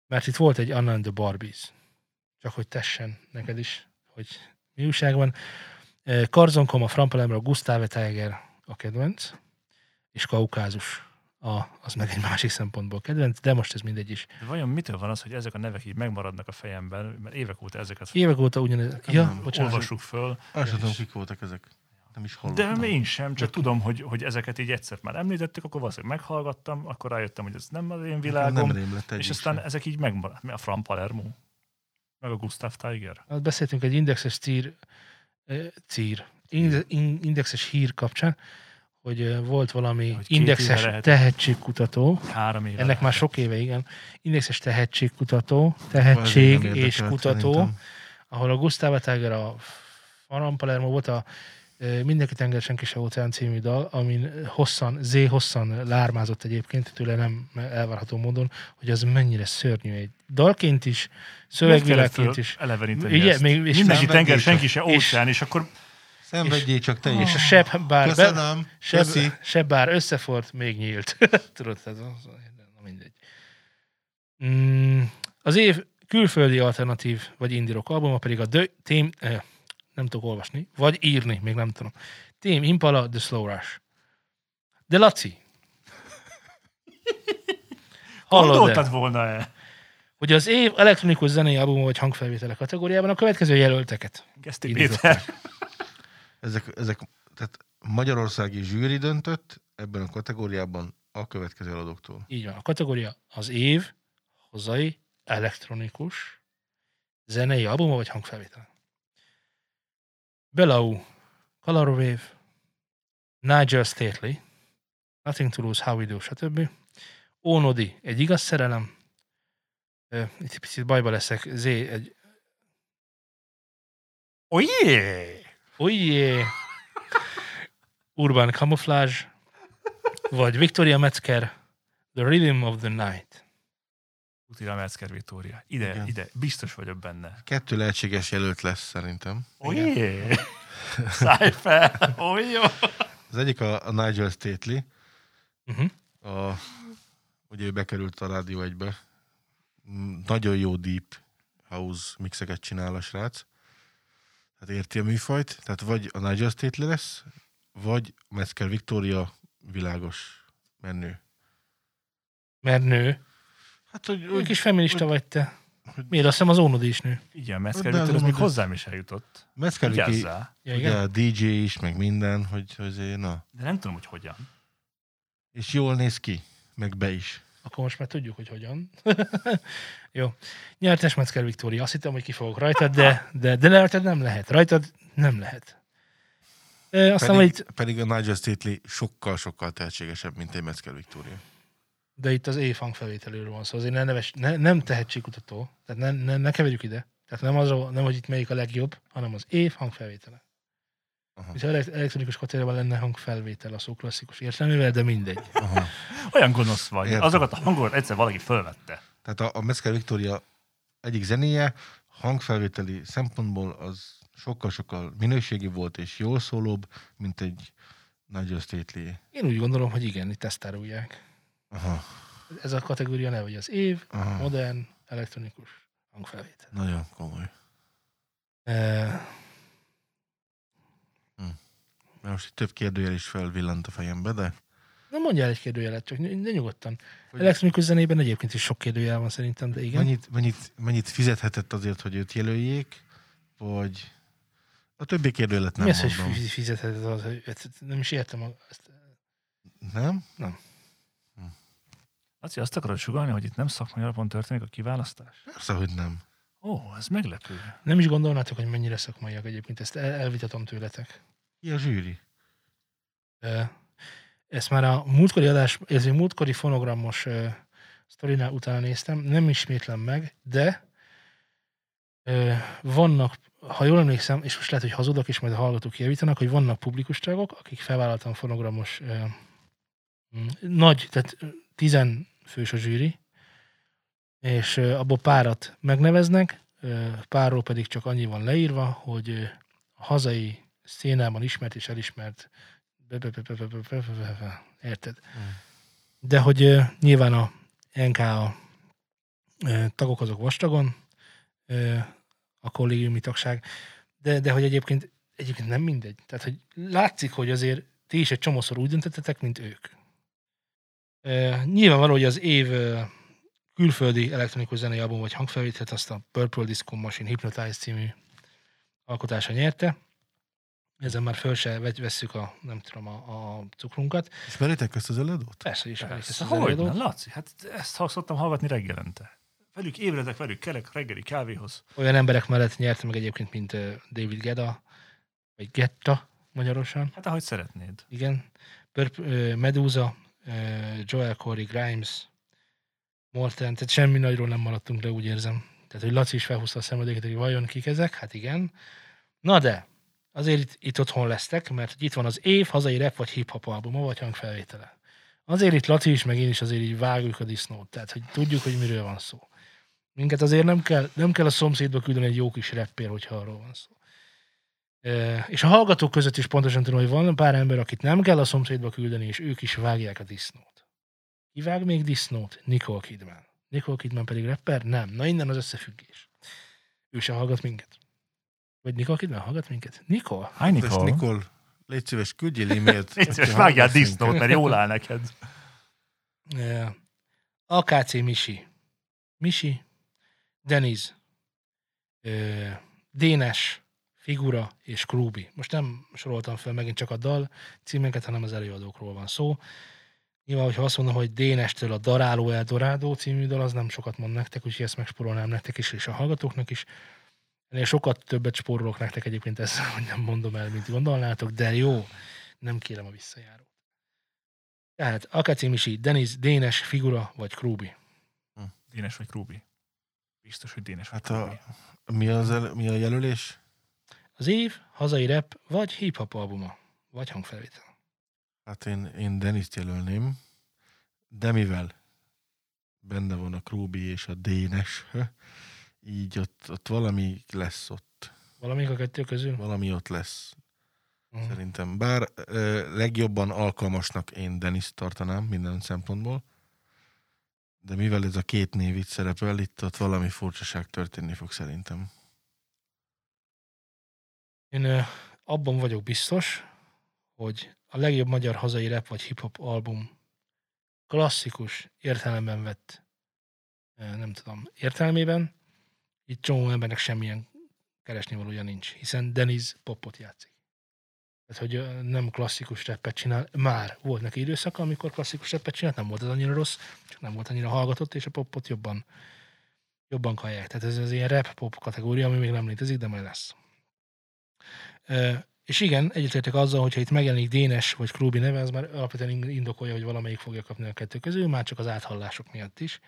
mert itt volt egy Anna and the Barbies. Csak hogy tessen neked is, hogy mi újság van. Ö, Karzonkom, a Fran Palermo, a Gustave Tiger a kedvenc, és Kaukázus a, az meg egy másik szempontból kedvenc, de most ez mindegy is. De vajon mitől van az, hogy ezek a nevek így megmaradnak a fejemben, mert évek óta ezeket Évek óta ugyanez. Ja, bocsánat. olvassuk föl, azt tudom, kik voltak ezek. Nem is hallottam. de én sem, csak tudom, hogy, hogy ezeket így egyszer már említettük, akkor valószínűleg meghallgattam, akkor rájöttem, hogy ez nem az én világom, Nem lett és aztán sem. ezek így megmaradt. Mi A Fran Palermo, meg a Gustav Tiger. Hát beszéltünk egy indexes cír, ö, cír inde- in- indexes hír kapcsán, hogy volt valami Hogy indexes lehet. tehetségkutató, Három éve. ennek már lehet. sok éve, igen, indexes tehetségkutató, tehetség és kutató, ahol a Gustavo Tiger, a Faran Palermo volt a Mindenki tenger, senki se óceán című dal, amin hosszan, Z hosszan lármázott egyébként, tőle nem elvárható módon, hogy az mennyire szörnyű egy dalként is, szövegvilágként is. Eleveníteni Ugye, ezt. még- és Mindenki tenger, senki se És- óceán, és akkor Szenvedjél csak te És is. a seb bár, be, Köszönöm. seb, Köszi. seb bár összefort, még nyílt. Tudod, tehát az, na mindegy. Mm, az év külföldi alternatív vagy indie rock albuma pedig a The Team, eh, nem tudok olvasni, vagy írni, még nem tudom. Team Impala, The Slow Rush. De Laci, hallod gondoltad volna-e? hogy az év elektronikus zenei albuma vagy hangfelvétele kategóriában a következő jelölteket. Geszti. Péter. Ezek, ezek, tehát magyarországi zsűri döntött ebben a kategóriában a következő eladóktól. Így van. A kategória az év hazai elektronikus zenei albuma vagy hangfelvétel. Belau, Color Nigel Stately, Nothing to Lose, How We Do, stb. Ónodi, egy igaz szerelem. Itt picit bajba leszek. Z, egy yeah! Ujjé! Urban Camouflage, vagy Victoria Metzger, The Rhythm of the Night. Utira Metzger Victoria. Ide, Igen. ide, biztos vagyok benne. Kettő lehetséges jelölt lesz szerintem. Yeah! Szállj fel! Oh, jó! Az egyik a, a Nigel Stately, Uh-huh. a, ugye ő bekerült a Rádió egybe. Mm, Nagyon jó deep house mixeket csinál a srác. Tehát érti a műfajt. Tehát vagy a Nigel Stately lesz, vagy Metzger Victoria világos menő. Mert nő. Hát, hogy, hogy is feminista vagy te. hogy- Miért? Azt hiszem az Ónodi is nő. Igen, De Victor, az az még hozzám is eljutott. Ja, ugye igen? a DJ is, meg minden, hogy, hogy azért, na. De nem tudom, hogy hogyan. És jól néz ki, meg be is. Akkor most már tudjuk, hogy hogyan. Jó. Nyertes Metzger Viktória. Azt hittem, hogy ki fogok rajtad, de, de, de rajtad nem lehet. Rajtad nem lehet. E, aztán Pedig, majd, pedig a Nigel Stately sokkal-sokkal tehetségesebb, mint egy Metzger Victoria. De itt az év hangfelvételéről van szó. Azért ne neves, ne, nem tehetségkutató. Tehát ne, ne, ne keverjük ide. Tehát nem az, nem, hogy itt melyik a legjobb, hanem az év hangfelvétele. Aha. És elek- elektronikus kategóriában lenne hangfelvétel a szó klasszikus értelmével, de mindegy. Aha. Olyan gonosz vagy. Értem. Azokat a hangokat egyszer valaki fölvette. Tehát a, a Metzger Victoria egyik zenéje hangfelvételi szempontból az sokkal-sokkal minőségi volt és jól szólóbb, mint egy Nigel Stately. Én úgy gondolom, hogy igen, itt ezt árulják. Aha, Ez a kategória neve, hogy az év, aha. modern, elektronikus hangfelvétel. Nagyon komoly. Uh, Mert most több kérdőjel is felvillant a fejembe, de na mondjál egy kérdőjelet, csak de nyugodtan. Hogy- Elektronikus zenében egyébként is sok kérdőjel van szerintem, de igen. mennyit, mennyit, mennyit fizethetett azért, hogy őt jelöljék, vagy a többi kérdőjelet nem Mi az, hogy mondom. fi- fizetheted az, hogy nem is értem. a- Ezt. Nem? Laci, azt akarod sugalni, hogy itt nem szakmai alapon történik a kiválasztás? Persze, hogy nem. Ó, ez meglepő. Nem is gondolnátok, hogy mennyire szakmaiak egyébként, ezt el, elvitatom tőletek. Ki a zsűri? Ezt már a múltkori adás, ez egy múltkori fonogramos uh, sztorinál utána néztem, nem ismétlem meg, de Ö, vannak, ha jól emlékszem, és most lehet, hogy hazudok, és majd a hallgatók kijavítanak, hogy vannak publikusságok, akik felvállaltan fonogramos mm, nagy, tehát tizen fős a zsűri, és abból párat megneveznek, párról pedig csak annyi van leírva, hogy a hazai szénában ismert és elismert érted? De hogy nyilván a NKA tagok azok vastagon, a kollégiumi tagság, de, de hogy egyébként, egyébként nem mindegy. Tehát, hogy látszik, hogy azért ti is egy csomószor úgy döntöttetek, mint ők. Ö, nyilvánvaló, hogy az év külföldi elektronikus zenei album vagy hangfelvételt azt a Purple Disco Machine Hypnotize című alkotása nyerte. Ezen már föl se vesszük a, nem tudom, a, a cukrunkat. Ismeritek ezt az előadót? Persze ismerik ezt Persze, az hogy előadót. Laci, hát ezt ha- szoktam hallgatni reggelente. Velük ébredek, velük kelek reggeli kávéhoz. Olyan emberek mellett nyerte meg egyébként, mint David Geda, vagy Getta magyarosan. Hát ahogy szeretnéd. Igen. Medusa, ö, Joel Corey, Grimes, Morten, tehát semmi nagyról nem maradtunk le, úgy érzem. Tehát, hogy Laci is felhúzta a szemedéket, hogy vajon kik ezek, hát igen. Na de, azért itt, itt otthon lesztek, mert itt van az év hazai rap vagy hip-hop albuma, vagy hangfelvétele. Azért itt Laci is, meg én is azért így vágjuk a disznót, tehát hogy tudjuk, hogy miről van szó. Minket azért nem kell, nem kell a szomszédba küldeni egy jó kis rappér, hogyha arról van szó. És a hallgatók között is pontosan tudom, hogy van pár ember, akit nem kell a szomszédba küldeni, és ők is vágják a disznót. Ki vág még disznót? Nicole Kidman. Nicole Kidman pedig rapper? Nem. Na innen az összefüggés. Ő se hallgat minket. Vagy Nicole Kidman hallgat minket? Nicole? Hány Nikol, Nikol? Nikol, légy szíves, küldjél e-mailt. Légy szíves, vágjál disznót, mert jól áll neked. E, AKC Misi. Misi. Deniz. Dénes. Figura és Krúbi. Most nem soroltam fel megint csak a dal címeket, hanem az előadókról van szó. Nyilván, hogyha azt mondom, hogy Dénestől a Daráló Eldorádó című dal, az nem sokat mond nektek, úgyhogy ezt megspórolnám nektek is, és a hallgatóknak is. Ennél sokat többet spórolok nektek egyébként ezzel, hogy nem mondom el, mint gondolnátok, de jó, nem kérem a visszajárót. Tehát Akaci Misi, Denis, Dénes, Figura vagy Krúbi. Dénes vagy Krúbi? Biztos, hogy Dénes vagy Hát a, Krúbi. mi, az, el- mi a jelölés? Az év, hazai rap vagy hip-hop albuma, vagy hangfelvétel. Hát én, én Deniszt jelölném, de mivel benne van a Krúbi és a Dénes, így ott, ott valami lesz ott. Valamelyik a kettő közül? Valami ott lesz. Mhm. Szerintem. Bár ö, legjobban alkalmasnak én Deniszt tartanám minden szempontból, de mivel ez a két név itt szerepel, itt ott valami furcsaság történni fog szerintem. Én abban vagyok biztos, hogy a legjobb magyar hazai rap vagy hip-hop album klasszikus értelemben vett, nem tudom, értelmében, itt csomó embernek semmilyen keresnivalója nincs, hiszen Deniz popot játszik. Tehát, hogy nem klasszikus rappet csinál, már volt neki időszaka, amikor klasszikus rappet csinált, nem volt az annyira rossz, csak nem volt annyira hallgatott, és a popot jobban, jobban kallják. Tehát ez az ilyen rap-pop kategória, ami még nem létezik, de majd lesz. És igen, egyetértek azzal, hogyha itt megjelenik Dénes vagy Krúbi neve, az már alapvetően in- indokolja, hogy valamelyik fogja kapni a kettő közül, már csak az áthallások miatt is.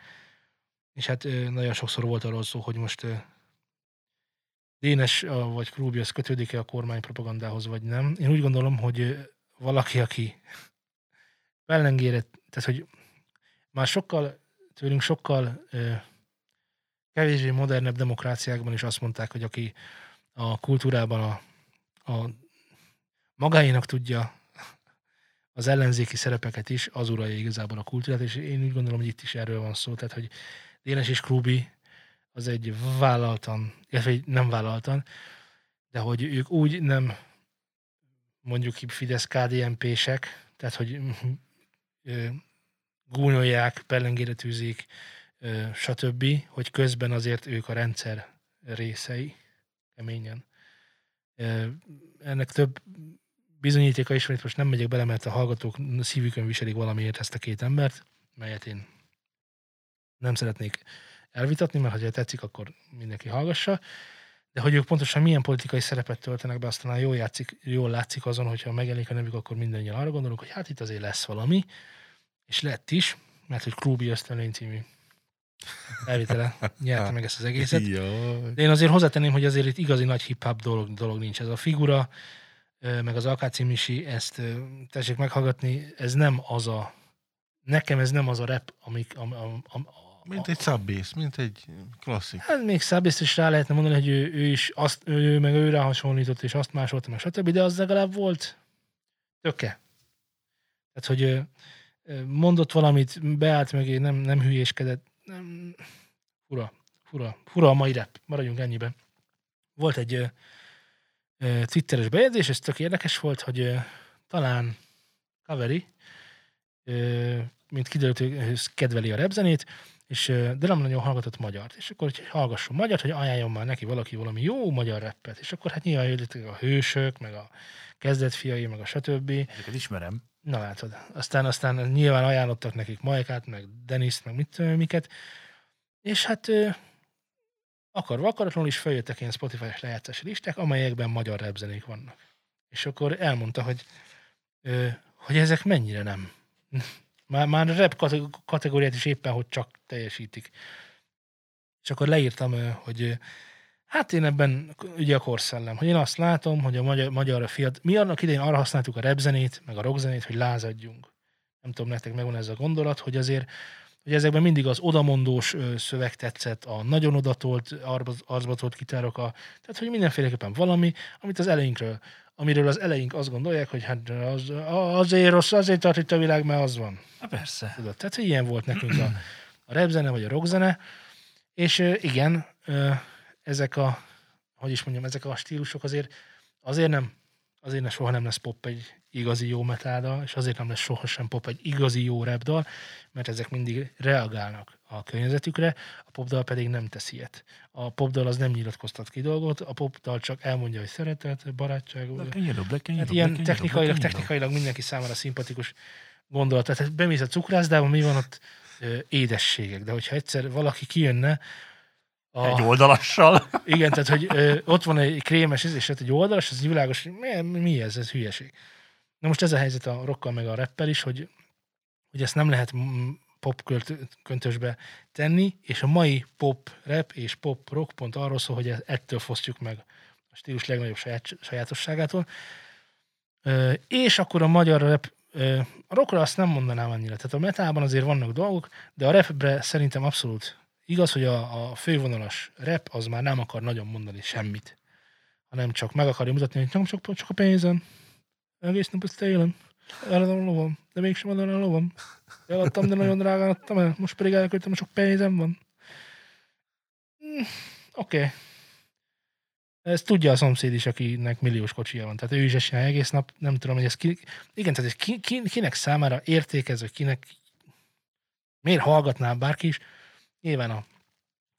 És hát nagyon sokszor volt arról szó, hogy most Dénes vagy Krúbi az kötődik-e a kormány propagandához, vagy nem. Én úgy gondolom, hogy valaki, aki pellengére, tehát hogy már sokkal, tőlünk sokkal kevésbé modernebb demokráciákban is azt mondták, hogy aki a kultúrában a, a magáénak tudja az ellenzéki szerepeket is, az uralja igazából a kultúrát, és én úgy gondolom, hogy itt is erről van szó, tehát hogy Dénes és Krúbi az egy vállaltan, illetve nem vállaltan, de hogy ők úgy nem mondjuk Fidesz KDNP-sek, tehát hogy ö, gúnyolják, pellengére tűzik, stb., hogy közben azért ők a rendszer részei, keményen. Ennek több bizonyítéka is van, itt most nem megyek bele, mert a hallgatók szívükön viselik valamiért ezt a két embert, melyet én nem szeretnék elvitatni, mert ha tetszik, akkor mindenki hallgassa. De hogy ők pontosan milyen politikai szerepet töltenek be, azt talán jól, játszik, jól látszik azon, hogyha megjelenik a nevük, akkor mindannyian arra gondolunk, hogy hát itt azért lesz valami, és lett is, mert hogy Krúbi Ösztönlény című elvitele nyerte meg ezt az egészet. De én azért hozzátenném, hogy azért itt igazi nagy hip-hop dolog, dolog nincs. Ez a figura, meg az Akáci Misi, ezt tessék meghallgatni, ez nem az a, nekem ez nem az a rap, amik, am, am, am, Mint egy subbase, mint egy klasszik. Hát még Szabiszt is rá lehetne mondani, hogy ő, ő is azt, ő, meg őre hasonlított, és azt másolta, meg stb., de az legalább volt töke. Tehát, hogy mondott valamit, beállt meg, nem, nem hülyéskedett. Nem, fura, fura, fura a mai rap. Maradjunk ennyiben. Volt egy ö, ö, twitteres bejegyzés, ez tök érdekes volt, hogy ö, talán Kaveri, ö, mint kiderült, ő kedveli a repzenét, és, de nem nagyon hallgatott magyart. És akkor, hogy hallgasson magyart, hogy ajánljon már neki valaki valami jó magyar rappet. És akkor hát nyilván jöttek a hősök, meg a kezdetfiai, meg a stb. Ezeket ismerem. Na látod. Aztán, aztán nyilván ajánlottak nekik Majkát, meg Deniszt, meg mit tudom miket. És hát akarva akaratlanul is feljöttek ilyen Spotify-es lejátszási listák, amelyekben magyar repzenék vannak. És akkor elmondta, hogy, hogy ezek mennyire nem. Már, már kate- kategóriát is éppen, hogy csak teljesítik. És akkor leírtam, hogy hát én ebben ugye a korszellem, hogy én azt látom, hogy a magyar, magyar a fiat, mi annak idején arra használtuk a repzenét, meg a rockzenét, hogy lázadjunk. Nem tudom, nektek megvan ez a gondolat, hogy azért hogy ezekben mindig az odamondós szöveg tetszett, a nagyon odatolt, arcba tolt kitárok, a, tehát hogy mindenféleképpen valami, amit az elejénkről, amiről az eleink azt gondolják, hogy hát az, azért rossz, azért tart itt a világ, mert az van. Na persze. Tudod? Tehát, hogy ilyen volt nekünk a, a repzene, vagy a rockzene, és igen, ezek a, hogy is mondjam, ezek a stílusok azért, azért nem, azért ne, soha nem lesz pop egy igazi jó metáldal, és azért nem lesz sohasem pop egy igazi jó rapdal, mert ezek mindig reagálnak a környezetükre, a popdal pedig nem tesz ilyet. A popdal az nem nyilatkoztat ki dolgot, a popdal csak elmondja, hogy szeretet, barátság, Black and Yellow, Black and Yellow, ilyen Black technikailag, technikailag mindenki számára szimpatikus gondolat. Tehát bemész a cukrászdában, mi van ott édességek, de hogyha egyszer valaki kijönne, a, Egy oldalassal. igen, tehát hogy ö, ott van egy krémes íz, és ott egy oldalas, az világos, hogy mi, mi ez, ez hülyeség. Na most ez a helyzet a rockkal meg a rappel is, hogy, hogy ezt nem lehet mm, pop költ- köntösbe tenni, és a mai pop rap és pop rock pont arról szól, hogy e- ettől fosztjuk meg a stílus legnagyobb saját, sajátosságától. Ö, és akkor a magyar rap, a rockra azt nem mondanám annyira. Tehát a metában azért vannak dolgok, de a rapbre szerintem abszolút igaz, hogy a, a fővonalas rap az már nem akar nagyon mondani semmit, hanem csak meg akarja mutatni, hogy nem csak, csak a pénzem, egész nap ezt élem, eladom a lovam, de mégsem adom a lovam. Eladtam, de nagyon drágán adtam el, most pedig elköltöm, sok pénzem van. Mm, Oké. Okay. Ez tudja a szomszéd is, akinek milliós kocsija van. Tehát ő is esély egész nap, nem tudom, hogy ez ki... Igen, tehát ez ki, ki, kinek számára értékez, vagy kinek... Miért hallgatná bárki is? Nyilván a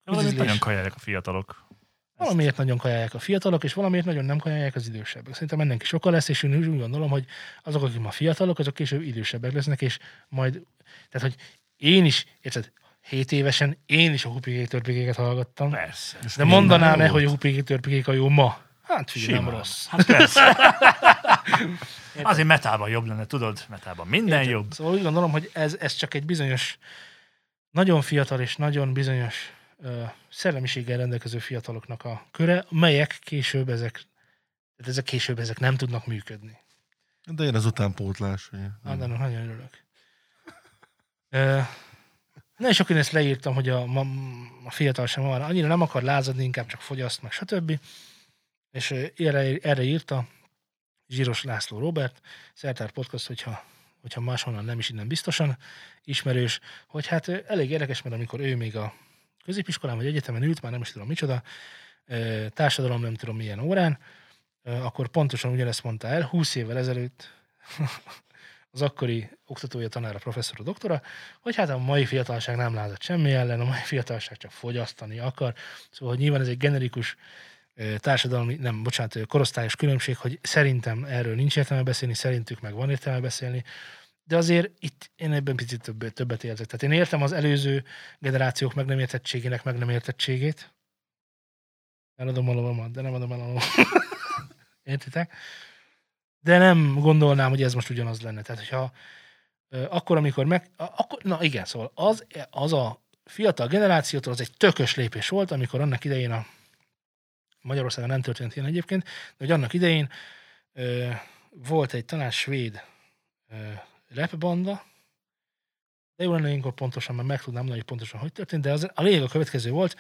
Valamit ízlés. nagyon kajálják a fiatalok. Valamiért nagyon kajálják a fiatalok, és valamiért nagyon nem kajálják az idősebbek. Szerintem ennek is sokkal lesz, és én úgy gondolom, hogy azok, akik ma fiatalok, azok később idősebbek lesznek, és majd, tehát, hogy én is, érted, 7 évesen én is a hupigék törpikéket hallgattam, Persze. de mondanám-e, hogy a hupigék törpikék a jó ma? Hát figyelj, nem rossz. Hát persze. Azért metában jobb lenne, tudod? Metában minden Érted? jobb. Szóval úgy gondolom, hogy ez, ez csak egy bizonyos, nagyon fiatal és nagyon bizonyos ö, szellemiséggel rendelkező fiataloknak a köre, melyek később ezek, tehát ezek később ezek nem tudnak működni. De jön az utánpótlás. Hogy Ah, de nagyon örülök. Ö, Na és akkor én ezt leírtam, hogy a, ma, a fiatal sem van, annyira nem akar lázadni, inkább csak fogyaszt, meg stb. És erre, erre írta Zsíros László Robert, Szertár Podcast, hogyha, hogyha máshonnan nem is innen biztosan ismerős, hogy hát elég érdekes, mert amikor ő még a középiskolán vagy egyetemen ült, már nem is tudom micsoda, társadalom nem tudom milyen órán, akkor pontosan ugyanezt mondta el, 20 évvel ezelőtt az akkori oktatója, tanára, professzora, doktora, hogy hát a mai fiatalság nem lázad semmi ellen, a mai fiatalság csak fogyasztani akar. Szóval hogy nyilván ez egy generikus társadalmi, nem, bocsánat, korosztályos különbség, hogy szerintem erről nincs értelme beszélni, szerintük meg van értelme beszélni, de azért itt én ebben picit többet, többet érzek. Tehát én értem az előző generációk meg nem értettségének meg nem értettségét. Eladom a lovamat, de nem adom el a lovamat. Értitek? De nem gondolnám, hogy ez most ugyanaz lenne. Tehát, hogyha akkor, amikor meg... Akkor, na igen, szóval az, az a fiatal generációtól az egy tökös lépés volt, amikor annak idején a Magyarországon nem történt ilyen egyébként, de hogy annak idején ö, volt egy talán svéd ö, rapbanda, de jó lenne ilyenkor pontosan, mert meg tudnám hogy pontosan hogy történt, de az, a lényeg a következő volt,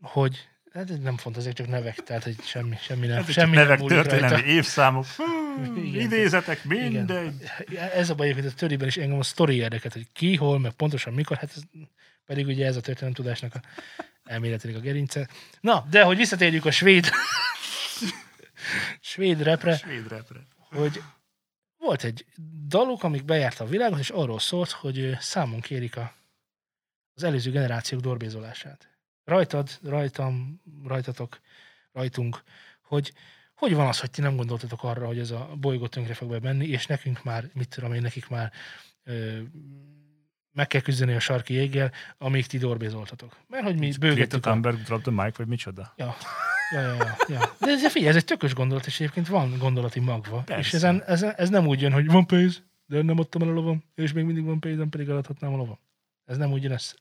hogy hát nem fontos, ezek csak nevek, tehát hogy semmi, semmi nem, csak semmi nevek, nem történelmi rajta. évszámok, hmm, Igen. idézetek, mindegy. Ez a baj egyébként a töriben is engem a sztori érdekelt, hogy ki, hol, meg pontosan mikor, hát ez, pedig ugye ez a történelemtudásnak a elméletileg a gerince. Na, de hogy visszatérjük a svéd svéd repre, Svéd repre. hogy volt egy daluk, amik bejárta a világot, és arról szólt, hogy számon kérik a, az előző generációk dorbézolását. Rajtad, rajtam, rajtatok, rajtunk, hogy hogy van az, hogy ti nem gondoltatok arra, hogy ez a bolygó tönkre fog menni, és nekünk már, mit tudom én, nekik már ö, meg kell küzdeni a sarki jéggel, amíg ti dorbézoltatok. Mert hogy mi Greta bőgettük a... Thunberg drop the mic, vagy micsoda? Ja. Ja, ja, ja, ja. De ez, figyelj, ez egy tökös gondolat, és egyébként van gondolati magva. Persze. És ezen, ezen, ez nem úgy jön, hogy van pénz, de nem adtam el a lovam, és még mindig van pénzem, pedig eladhatnám a lovam. Ez nem úgy jön össze.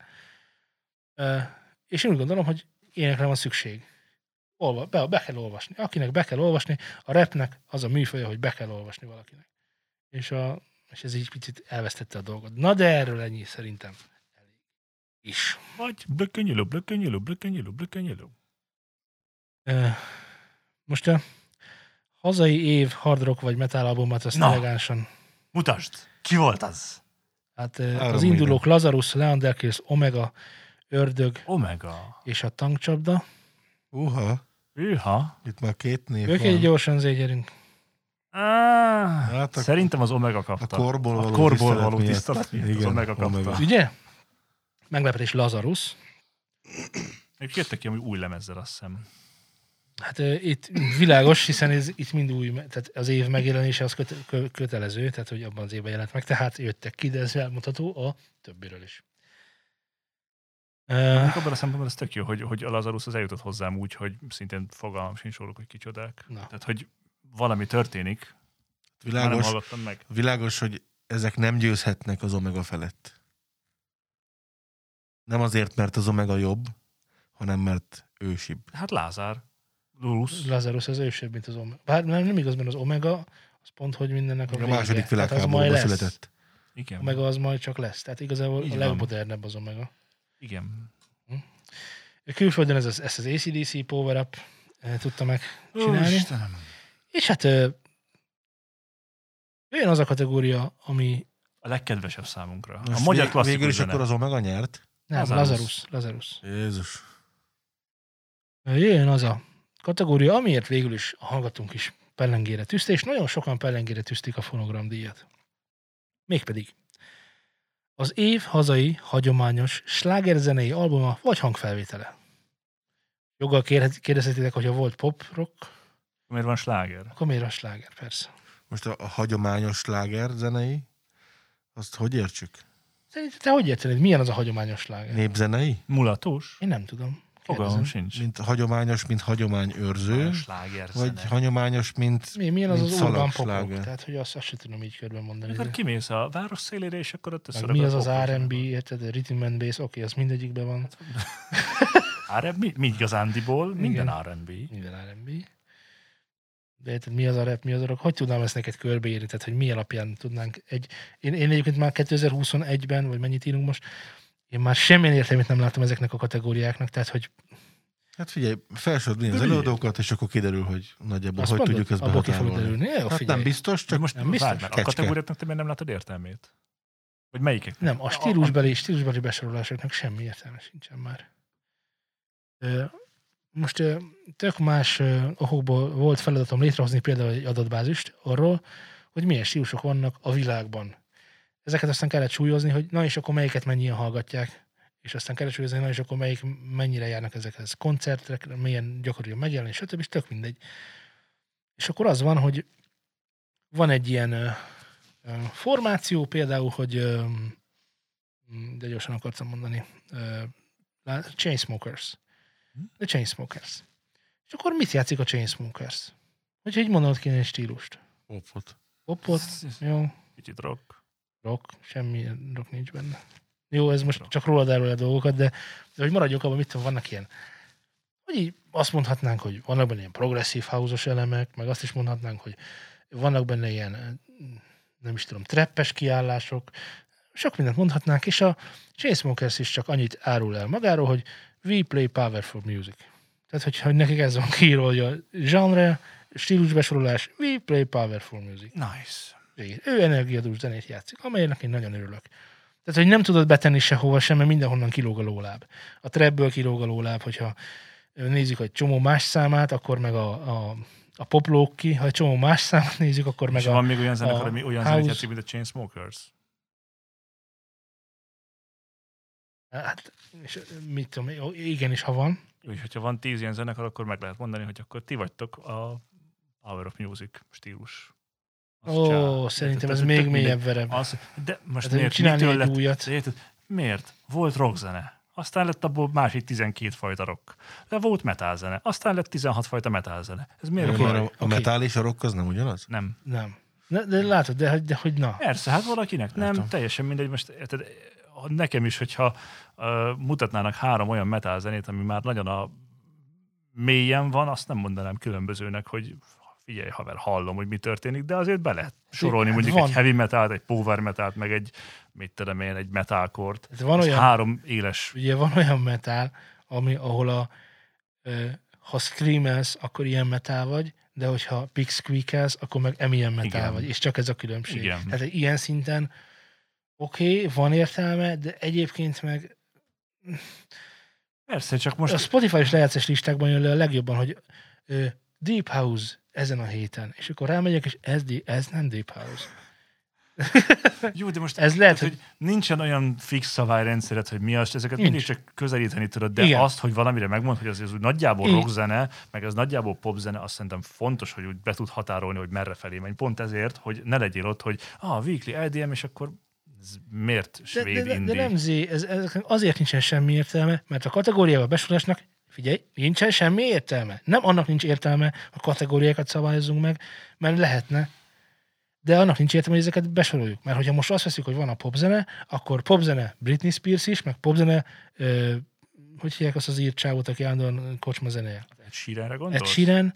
Uh, és én úgy gondolom, hogy ilyenekre van szükség. Olva, be, be kell olvasni. Akinek be kell olvasni, a repnek az a műfaja, hogy be kell olvasni valakinek. És, a, és ez így picit elvesztette a dolgot. Na de erről ennyi szerintem. Elég. Is. Vagy blökkönyülő, blökkönyülő, blökkönyülő, blökkönyülő. Ö, Most a hazai év hard rock vagy metal albumot azt Na. elegánsan. Mutasd! Ki volt az? Hát ö, Áram az indulók Lazarus, Leanderkils, Omega, Ördög Omega. és a tankcsapda. Uha, Őha. itt már két név Ők van. egy gyorsan zégyerünk. Ah, Hát a- Szerintem az Omega kapta. A korból való a korból való tisztelet miatt az Igen, Omega kapta. Omega. Ugye? Meglepetés Lazarus. Ők jöttek ki amúgy új lemezzel, azt hiszem. Hát ö, itt világos, hiszen ez itt mind új, tehát az év megjelenése az köte, kö, kötelező, tehát hogy abban az évben jelent meg, tehát jöttek ki, de ez elmondható a többiről is. Mondjuk abban a szempontból ez tök jó, hogy, hogy a Lazarus az eljutott hozzám úgy, hogy szintén fogalmam sincs róluk, hogy kicsodák. Na. Tehát, hogy valami történik, már nem Világos, hallottam meg. világos, hogy ezek nem győzhetnek az Omega felett. Nem azért, mert az Omega jobb, hanem mert ősibb. Hát Lázár, Lulus, Lazarus az ősebb, mint az Omega. Bár nem, nem igaz, mert az Omega az pont, hogy mindennek a, A második világháborúban lesz. született. igen. Omega az majd csak lesz. Tehát igazából Így a legmodernebb az Omega. Igen. Külföldön ez az, ezt az ACDC Power Up eh, tudta megcsinálni. Istenem. És hát olyan az a kategória, ami A legkedvesebb számunkra. Most a magyar klasszikus Végül is zene. akkor az Omega nyert. nem, Lazarus. Lazarus. Jézus. Jöjjön az a kategória, amiért végül is a hallgatónk is pellengére tűzte, és nagyon sokan pellengére tűzték a fonogramdíjat. Mégpedig az év hazai, hagyományos slágerzenei albuma vagy hangfelvétele. Joggal kérdezhetitek, hogyha volt pop rock, Miért van sláger? akkor miért a sláger, persze. Most a, a hagyományos sláger zenei, azt hogy értsük? Szerinted te hogy érted, milyen az a hagyományos sláger? Népzenei? Mulatos? Én nem tudom. Fogalmam sincs. Mint hagyományos, mint hagyományőrző? A sláger Vagy hagyományos, mint... Mi, milyen az Mint az urban pop szalagsláger. rock? Tehát, hogy azt, azt sem tudom így körben mondani. Akkor de- kimész a város szélére, és akkor ott Meg mi az az R&B, érted? Rhythm and bass, oké, az mindegyikben van. R&B? Mi, mi igazándiból? Minden. R&B. Minden R&B. De érted, mi az a rap, mi az a rock? Hogy tudnám ezt neked körbeírni? Tehát, hogy mi alapján tudnánk egy... Én, én egyébként már 2021-ben, vagy mennyit írunk most, én már semmilyen értelmét nem látom ezeknek a kategóriáknak, tehát, hogy Hát figyelj, felsorolni az előadókat, és akkor kiderül, hogy nagyjából azt hogy mondod, tudjuk ezt abból ki fog behatárolni. derülni. Jó, Hát nem biztos, csak most nem biztos. várj, mert a kategóriáknak te nem látod értelmét? Vagy melyikek? Nem, a stílusbeli, stílusbeli besorolásoknak semmi értelme sincsen már. Ö, Most tök más okokból volt feladatom létrehozni például egy adatbázist arról, hogy milyen stílusok vannak a világban. Ezeket aztán kellett súlyozni, hogy na és akkor melyiket mennyien hallgatják, és aztán kellett súlyozni, na és akkor melyik mennyire járnak ezekhez koncertekre, milyen gyakori a megjelenés, stb. és tök mindegy. És akkor az van, hogy van egy ilyen formáció, például, hogy de gyorsan akartam mondani. Chainsmokers. The Chainsmokers. És akkor mit játszik a Chainsmokers? Hogyha így mondanod kéne egy stílust. Popot. Popot, jó, Kicsit rock. rock, semmi rock nincs benne. Jó, ez most csak rólad árul a dolgokat, de, de hogy maradjunk abban, mit tudom, vannak ilyen, hogy így azt mondhatnánk, hogy vannak benne ilyen progresszív house elemek, meg azt is mondhatnánk, hogy vannak benne ilyen, nem is tudom, treppes kiállások, sok mindent mondhatnánk, és a Chainsmokers is csak annyit árul el magáról, hogy we play powerful music. Tehát, hogyha hogy nekik ez van kiírva, hogy a genre, stílusbesorolás, we play powerful music. Nice. Igen, ő energiadús zenét játszik, amelynek én nagyon örülök. Tehát, hogy nem tudod betenni sehova sem, mert mindenhonnan kilóg a lóláb. A trapből kilóg a lóláb, hogyha nézzük egy csomó más számát, akkor meg a, a, a poplók ki, ha egy csomó más számát nézzük, akkor meg És a... van még olyan zenekar, ami olyan house- zenét játszik, mint a Chainsmokers? Hát, és mit tudom, igen, és ha van. Úgy, hogyha van tíz ilyen zenekar, akkor meg lehet mondani, hogy akkor ti vagytok a Power of Music stílus. Azt Ó, csinál. szerintem ez Tehát még mélyebb. Az, de most Hát, miért? csinálni egy lett? újat. Érted? Miért? Volt rockzene. Aztán lett abból másik 12 fajta rock. De volt metálzene. Aztán lett 16 fajta metálzene. Ez miért okay. a, a oké. metal és a rock az nem ugyanaz? Nem. Nem. De, de látod, de, de hogy na. Persze, hát valakinek nem, Látom. teljesen mindegy. Most érted, nekem is, hogyha uh, mutatnának három olyan metal zenét, ami már nagyon a mélyen van, azt nem mondanám különbözőnek, hogy figyelj haver, hallom, hogy mi történik, de azért be lehet sorolni mondjuk van. egy heavy metalt, egy power metalt, meg egy, mit tudom én, egy metalkort. Hát van Ez olyan, három éles ugye van olyan metal, ami, ahol a, ha screamelsz, akkor ilyen metal vagy, de hogyha pick squeakelsz, akkor meg emilyen metal Igen. vagy, és csak ez a különbség. Igen. Tehát ilyen szinten oké, okay, van értelme, de egyébként meg Persze, csak most... a most Spotify-os lejátszás listákban jön le a legjobban, hogy ö, Deep House ezen a héten, és akkor rámegyek, és ez, ez nem Deep House. jó, de most Ez lehet, tehát, hogy nincsen olyan fix szabályrendszered, hogy mi az, ezeket Nincs. mindig csak közelíteni tudod, de. Igen. azt, hogy valamire megmond, hogy az, az úgy nagyjából Igen. rockzene, meg az nagyjából popzene, azt szerintem fontos, hogy úgy be tud határolni, hogy merre felé menj. Pont ezért, hogy ne legyél ott, hogy ah, weekly EDM, és akkor ez miért De, svéd de, de, de indie? nem zé, ez, ez azért nincsen semmi értelme, mert a kategóriával besorolásnak, figyelj, nincsen semmi értelme. Nem annak nincs értelme, hogy kategóriákat szabályozzunk meg, mert lehetne, de annak nincs értelme, hogy ezeket besoroljuk. Mert hogyha most azt veszük, hogy van a popzene, akkor popzene Britney Spears is, meg popzene, ö, hogy hívják azt az írt csávot, aki állandóan kocsma zenéje? Egy síránra Ed gondolsz? Sheeran,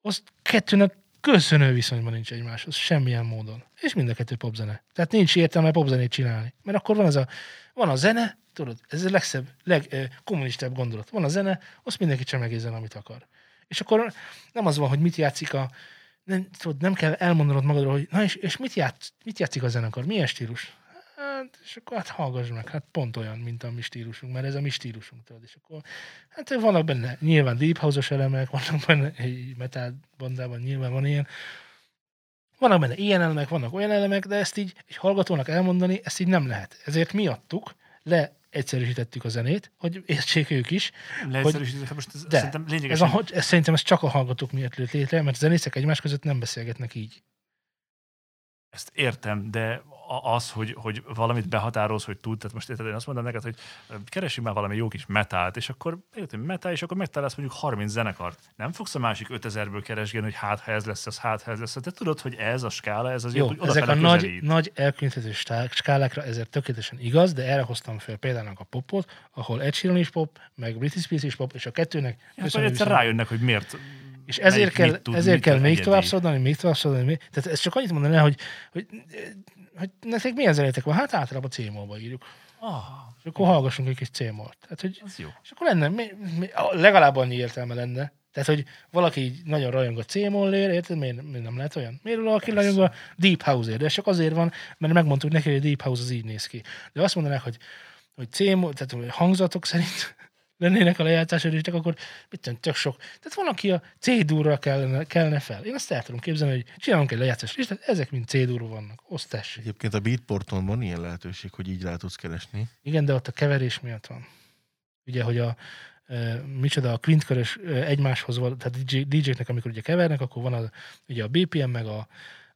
az kettőnek köszönő viszonyban nincs egymáshoz, semmilyen módon. És mind a kettő popzene. Tehát nincs értelme popzenét csinálni. Mert akkor van az a, van a zene, tudod, ez a legszebb, legkommunistább gondolat. Van a zene, azt mindenki csemegézzen, amit akar. És akkor nem az van, hogy mit játszik a, nem, tudod, nem kell elmondanod magadról, hogy na és, és mit, játsz, mit játszik a zenekar, milyen stílus? Hát, és akkor hát hallgass meg, hát pont olyan, mint a mi stílusunk, mert ez a mi stílusunk, tudod, és akkor hát vannak benne nyilván deep elemek, vannak benne egy metal bandában nyilván van ilyen, vannak benne ilyen elemek, vannak olyan elemek, de ezt így egy hallgatónak elmondani, ezt így nem lehet. Ezért mi adtuk, le egyszerűsítettük a zenét, hogy értsék ők is. Leegyszerűsítés, most ez, De, szerintem Ez lényegesen a, ez, szerintem ez csak a hallgatók miatt lőtt létre, mert a zenészek egymás között nem beszélgetnek így. Ezt értem, de az, hogy, hogy valamit behatároz, hogy tud, tehát most érted, én azt mondom neked, hogy keresünk már valami jó kis metált, és akkor érted, metál, és akkor megtalálsz mondjuk 30 zenekart. Nem fogsz a másik 5000-ből keresgélni, hogy hát ha ez lesz, az hát ha ez lesz. Te tudod, hogy ez a skála, ez az Jó, úgy ezek a odafele nagy, közelít. nagy elkülöníthető skálákra ezért tökéletesen igaz, de erre hoztam fel például a popot, ahol Ed Sheeran is pop, meg Britney Spears is pop, és a kettőnek Ja, egyszer rájönnek, hogy miért. És ezért kell, tud, ezért kell még tovább szólni, még tovább szólni. Még... Tehát ezt csak annyit mondani el, hogy, hogy, hogy nektek milyen zenétek van? Hát általában C-molba írjuk. Ah, És akkor hallgassunk egy kis C-molt. Tehát, hogy, az jó. és akkor lenne, mi, mi, legalább annyi értelme lenne. Tehát, hogy valaki így nagyon rajong a C-mollért, érted? Miért, miért nem lehet olyan? Miért valaki rajong a Deep House-ért? De csak azért van, mert megmondtuk neki, hogy a Deep House az így néz ki. De azt mondanák, hogy, hogy C-moll, tehát hogy hangzatok szerint lennének a lejátszások, akkor mit tudom, tök sok. Tehát van, aki a C-durra kellene, kellene fel. Én azt el tudom képzelni, hogy csinálunk egy lejátszás listát, ezek mind C-durra vannak. Osztás. Egyébként a Beatporton van ilyen lehetőség, hogy így rá tudsz keresni. Igen, de ott a keverés miatt van. Ugye, hogy a e, micsoda a quintkörös e, egymáshoz van, tehát DJ, DJ-knek, amikor ugye kevernek, akkor van az, ugye a BPM, meg a,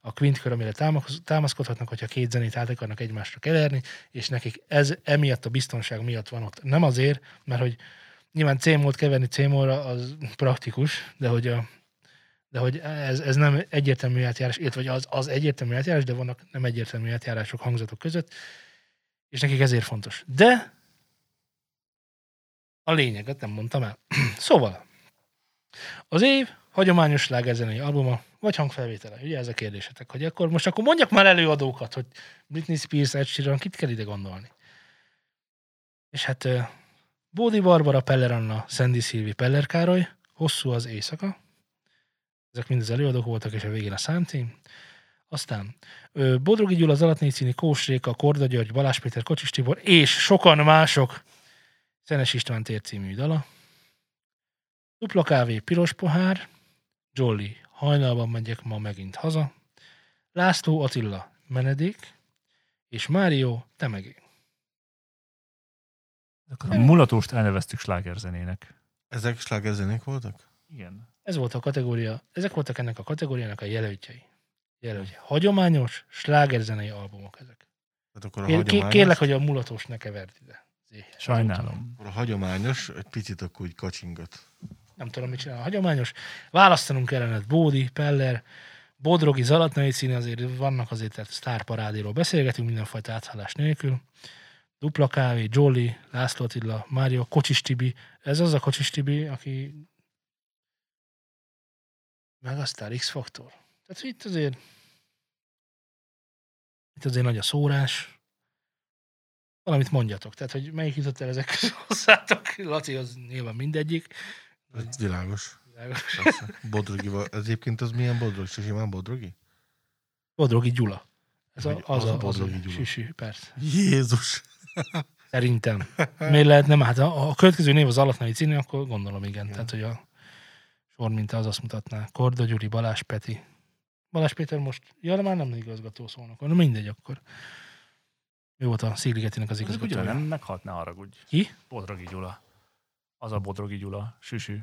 a quintkör, amire támasz- támaszkodhatnak, hogyha két zenét át akarnak egymásra keverni, és nekik ez emiatt a biztonság miatt van ott. Nem azért, mert hogy nyilván C-mód keverni C-módra az praktikus, de hogy a de hogy ez, ez nem egyértelmű eljárás, illetve az, az egyértelmű eljárás, de vannak nem egyértelmű eljárások hangzatok között, És nekik ezért fontos. De a lényeget nem mondtam el. szóval, az év hagyományos slágerzenei albuma, vagy hangfelvétele? Ugye ez a kérdésetek, hogy akkor most akkor mondjak már előadókat, hogy Britney Spears, Ed Sheeran, kit kell ide gondolni? És hát Bódi Barbara, Peller Anna, Sandy Szilvi, Peller Károly, Hosszú az éjszaka. Ezek mind az előadók voltak, és a végén a számcím. Aztán Bodrogi Gyula, Zalatné Cíni, Kós Réka, Korda György, Balázs Péter, Kocsis Tibor, és sokan mások Szenes István tér című dala. Dupla kávé, piros pohár, Jolly, hajnalban megyek ma megint haza, László Attila, menedék, és Mário, te megé. Akkor a mulatóst elneveztük slágerzenének. Ezek slágerzenék voltak? Igen. Ez volt a kategória, ezek voltak ennek a kategóriának a jelöltjei. Jelöltjei. Hagyományos slágerzenei albumok ezek. Tehát akkor a Kér, hagyományos, kérlek, hogy a mulatos ne keverd ide. Zé, Sajnálom. akkor a hagyományos egy picit akkor úgy kacsingat. Nem tudom, mit csinál a hagyományos. Választanunk kellene Bódi, Peller, Bodrogi, Zalatnai színe, azért vannak azért, tehát sztárparádéról beszélgetünk mindenfajta áthallás nélkül. Dupla kávé, Jolly, László Attila, Mário, Kocsis Tibi. Ez az a Kocsis Tibi, aki meg aztán X-faktor. Tehát itt azért itt azért nagy a szórás. Valamit mondjatok. Tehát, hogy melyik jutott el ezek közül hozzátok. Laci, az nyilván mindegyik. Ez világos. Világos. Bodrogival. Ez egyébként az milyen bodrog? Se simán bodrogi? Bodrogi Gyula. Ez a, az, az a a, Bodrogi Gyula. Sisi, persze. Jézus! Szerintem. Miért lehet nem? Hát a, a következő név az Alatnai című, akkor gondolom igen. Igen. Tehát, hogy a sor minta az azt mutatná. Korda Gyuri, Balázs Peti. Balázs Péter most, ja, de már nem igazgató szónak. Na mindegy akkor. Ő volt a Szigligetinek az igazgatója. nem meghalt, ne haragudj. Ki? Bodrogi Gyula. Az a Bodrogi Gyula. Süsű.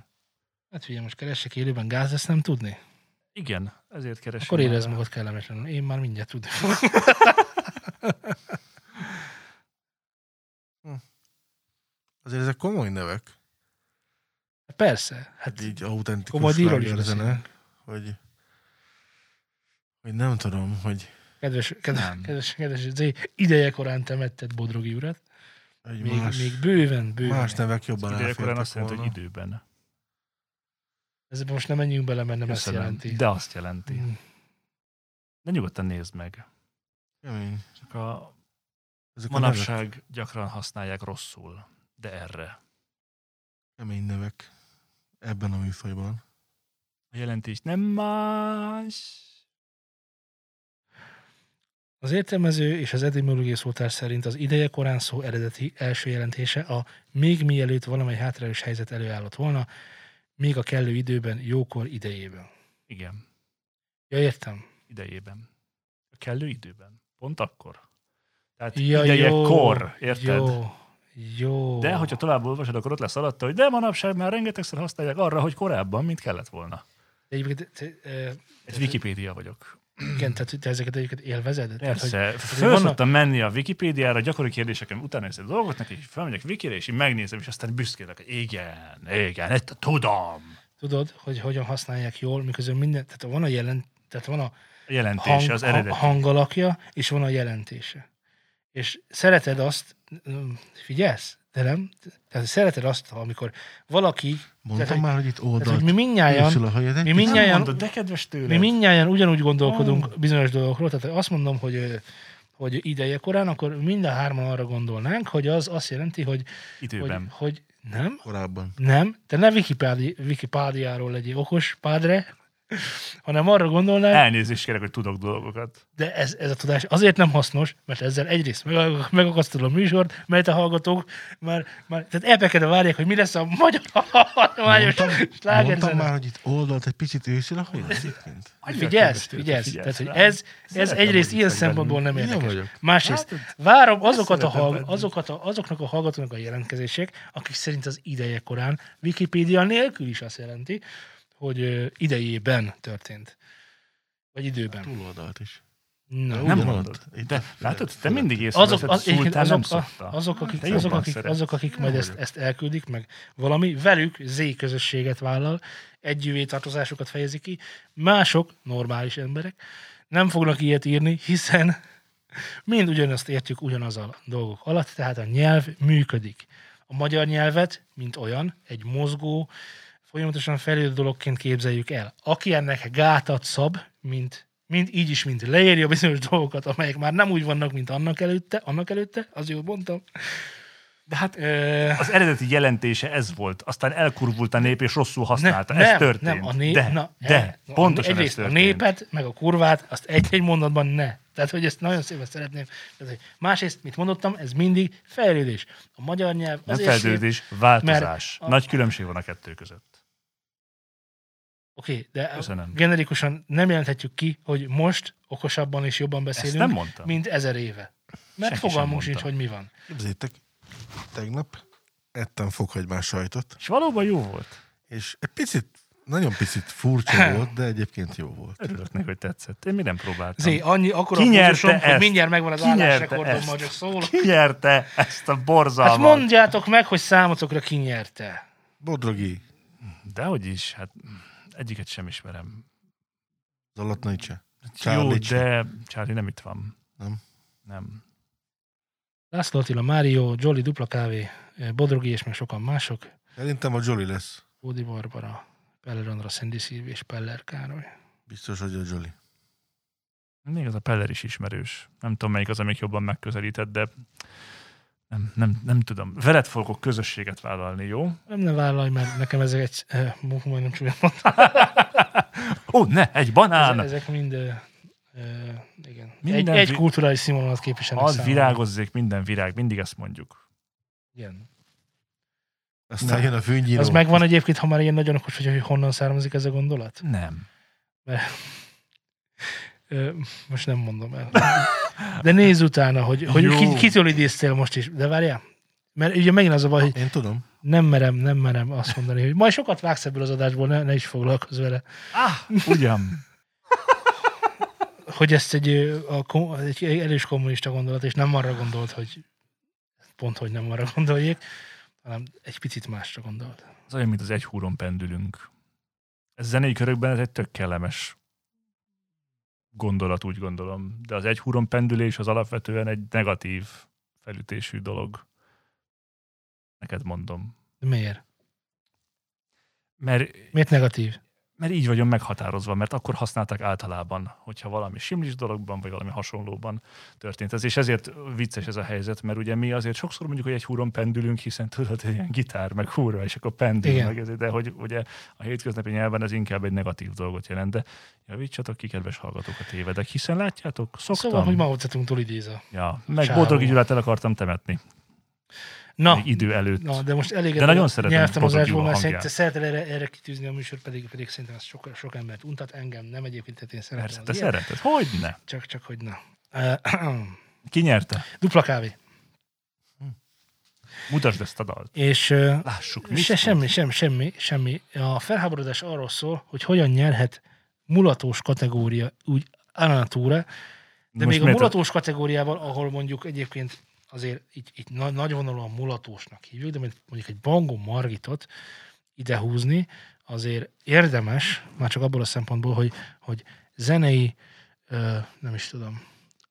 Hát figyelj, most keressek élőben gáz, ezt nem tudni. Igen, ezért keresem. Akkor érezd már. magad kellemetlenül. Én már mindjárt tudni. Azért ezek komoly nevek. Persze. Hát így autentikus Komoly is hogy, hogy nem tudom, hogy kedves, kedves, Nem. kedves, kedves Zé, ideje korán temetted Bodrogi urat. Egy Még, más, még bőven, bőven. más nevek jobban Idejekorán azt elfértek jelenti, volna. hogy időben. Ezzel most nem menjünk bele, mert nem ezt Köszönöm. jelenti. De azt jelenti. Mm. De nyugodtan nézd meg. Kemény. Csak a Ezek a nevek, manapság gyakran használják rosszul. De erre. kemény nevek ebben a műfajban. A jelentés nem más. Az értelmező és az etimológiai szótár szerint az ideje korán szó eredeti első jelentése a még mielőtt valamely hátrányos helyzet előállott volna, még a kellő időben, jókor idejében. Igen. Ja, értem. Idejében. A kellő időben. Pont akkor. Tehát Ja, ideje jó, kor, érted? Jó, jó. De hogyha tovább olvasod, akkor ott lesz alatta, hogy de manapság már rengetegszer használják arra, hogy korábban, mint kellett volna. De egyébként, Egy Wikipédia vagyok. Igen, tehát te ezeket egyébként élvezed? Tehát, hogy Persze, föl vannak- szoktam menni a Wikipédiára, gyakori kérdéseken utána nézem a dolgoknak, és felmegyek Wikire, és így megnézem, és aztán büszkélek, igen, igen, ezt tudom. tudod, hogy hogyan használják jól, miközben minden, tehát van a jelent, tehát van a jelentése, hang, az eredeti. hangalakja, és van a jelentése. És szereted azt, figyelsz? De nem? Tehát szereted azt, amikor valaki, Mondtam Tehát, már, hogy itt tehát, oldalt hogy mi a hajad. egy mi Nem mondod, de kedves tőled. mi mindnyáján ugyanúgy gondolkodunk bizonyos dolgokról, tehát azt mondom, hogy hogy ideje korán, akkor mind a hárman arra gondolnánk, hogy az azt jelenti, hogy, hogy, Időben. hogy nem, Korábban. nem, te ne Wikipédi, Wikipédiáról legyél okos, pádre, hanem arra gondolnál, Elnézést kérek, hogy tudok dolgokat. de ez, ez a tudás azért nem hasznos, mert ezzel egyrészt meg, megakasztod a műsort, mert a hallgatók már, már tehát elpekedve várják, hogy mi lesz a magyar hagyományos Mondtam, mondtam slágerzene. már, hogy itt oldalt egy picit őszül a hajad egyébként. Figyelsz, figyelsz. Tehát, hogy ez, ez egyrészt hogy ilyen szempontból nem érdekes. Másrészt, Hát, várom azokat a, szeretem hall, benned. azokat a, azoknak a hallgatóknak a jelentkezések, akik szerint az ideje korán Wikipédia nélkül is azt jelenti, hogy idejében történt. Vagy időben. Túloldalt is. Na, Nem Ugyanott. mondod. De látod, te mindig azok, észreveszed, az, nem azok, a, szokta. azok, akik, azok, jobban akik, azok, akik Nem majd ezt, ezt elküldik, meg valami, velük Z közösséget vállal, együvé tartozásokat fejezi ki, mások, normális emberek, nem fognak ilyet írni, hiszen Mind ugyanazt értjük ugyanaz a dolgok alatt, tehát a nyelv működik. A magyar nyelvet, mint olyan, egy mozgó, folyamatosan fejlődő dologként képzeljük el. Aki ennek gátat szab, mint, mint így is, mint leírja bizonyos dolgokat, amelyek már nem úgy vannak, mint annak előtte, annak előtte, az jól mondtam. De hát Ö, az eredeti jelentése ez volt, aztán elkurvult a nép, és rosszul nem, használta. nem, ez történt. nem, a nép, de, na, de, e, pontosan a, ez egyrészt a történt. népet, meg a kurvát, azt egy-egy mondatban ne. Tehát, hogy ezt nagyon szépen szeretném. Másrészt, mit mondottam, ez mindig fejlődés. A magyar nyelv Nem azért szép- fejlődés, változás. a- Nagy különbség van a kettő között. Oké, de Köszönöm. generikusan nem jelenthetjük ki, hogy most okosabban és jobban Ezt beszélünk, nem mondtam. mint ezer éve. Mert Senki fogalmunk sincs, hogy mi van. Képzeljétek, tegnap ettem fokhagymás sajtot, És valóban jó volt. és egy picit, nagyon picit furcsa volt, de egyébként jó volt. Örülök neki, hogy tetszett. Én mi nem próbáltam. Zé, annyi, akkor Ki a hogy mindjárt megvan az állásrekordom, majd csak szól. Ki nyerte ezt a borzalmat? Hát mondjátok meg, hogy számotokra ki nyerte. Bodrogi, Dehogy is, hát egyiket sem ismerem. Zalatnaice. Jó, Charlie Chan. de Charlie nem itt van. Nem? Nem. László Attila, Mário, Jolly, Dupla Kávé, Bodrogi és még sokan mások. Szerintem a Jolly lesz. Ódi Barbara, Peller Andra, Szendi Szív és Peller Károly. Biztos, hogy a Jolly. Még az a Peller is ismerős. Nem tudom, melyik az, amik jobban megközelített, de nem, nem, nem tudom. Veled fogok közösséget vállalni, jó? Nem ne vállalj, mert nekem ezek egy... Eh, majdnem csúnya mondtam. Ó, ne, egy banán! Ezek, ezek mind... Eh, eh, igen. Minden egy, egy kulturális színvonalat képviselnek Az számomra. virágozzék minden virág, mindig ezt mondjuk. Igen. Aztán Na. jön a fűnyíró. Az megvan egyébként, ha már ilyen nagyon okos hogy honnan származik ez a gondolat? Nem. Ö, most nem mondom el. De nézz utána, hogy, hogy Jó. ki, kitől idéztél most is. De várjál. Mert ugye megint az a baj, hogy Én tudom. nem merem, nem merem azt mondani, hogy majd sokat vágsz ebből az adásból, ne, ne is foglalkozz vele. Ah, ugyan. Hogy ezt egy, a, egy erős kommunista gondolat, és nem arra gondolt, hogy pont, hogy nem arra gondoljék, hanem egy picit másra gondolt. Az olyan, mint az egy húron pendülünk. Ez zenei körökben ez egy tök kellemes gondolat, úgy gondolom. De az egy húron pendülés az alapvetően egy negatív felütésű dolog. Neked mondom. De miért? Mert, Miért negatív? Mert így vagyok meghatározva, mert akkor használták általában, hogyha valami simlis dologban, vagy valami hasonlóban történt ez. És ezért vicces ez a helyzet, mert ugye mi azért sokszor mondjuk, hogy egy húron pendülünk, hiszen tudod, hogy ilyen gitár, meg húra, és akkor pendül, Igen. meg ezért, de hogy ugye a hétköznapi nyelven ez inkább egy negatív dolgot jelent, de javítsatok ki, kedves hallgatók, a tévedek, hiszen látjátok, szoktam. Szóval, hogy Mao Zedongtól idéza. Ja, meg Csávó. Bodrogi Gyulát el akartam temetni Na, idő előtt. Na, de most elég De nagyon szeretem nyelvtanozásból, Bodrogi mert hangját. szerint, szereted erre, erre kitűzni a műsor, pedig, pedig szerintem ez sok, sok embert untat, engem nem egyébként, tehát én szeretem. Persze, az te ilyet. szereted. Hogy ne? Csak, csak, hogy na. Ki nyerte? Dupla kávé. Mutasd ezt a dalt. És Lássuk. se, mit semmi, semmi, semmi, semmi. A felháborodás arról szól, hogy hogyan nyerhet mulatós kategória úgy anatúra, de Most még a mulatós kategóriával, ahol mondjuk egyébként azért így, így na- nagyvonalúan mulatósnak hívjuk, de mondjuk egy Bango Margitot ide húzni, azért érdemes, már csak abból a szempontból, hogy, hogy zenei, ö, nem is tudom,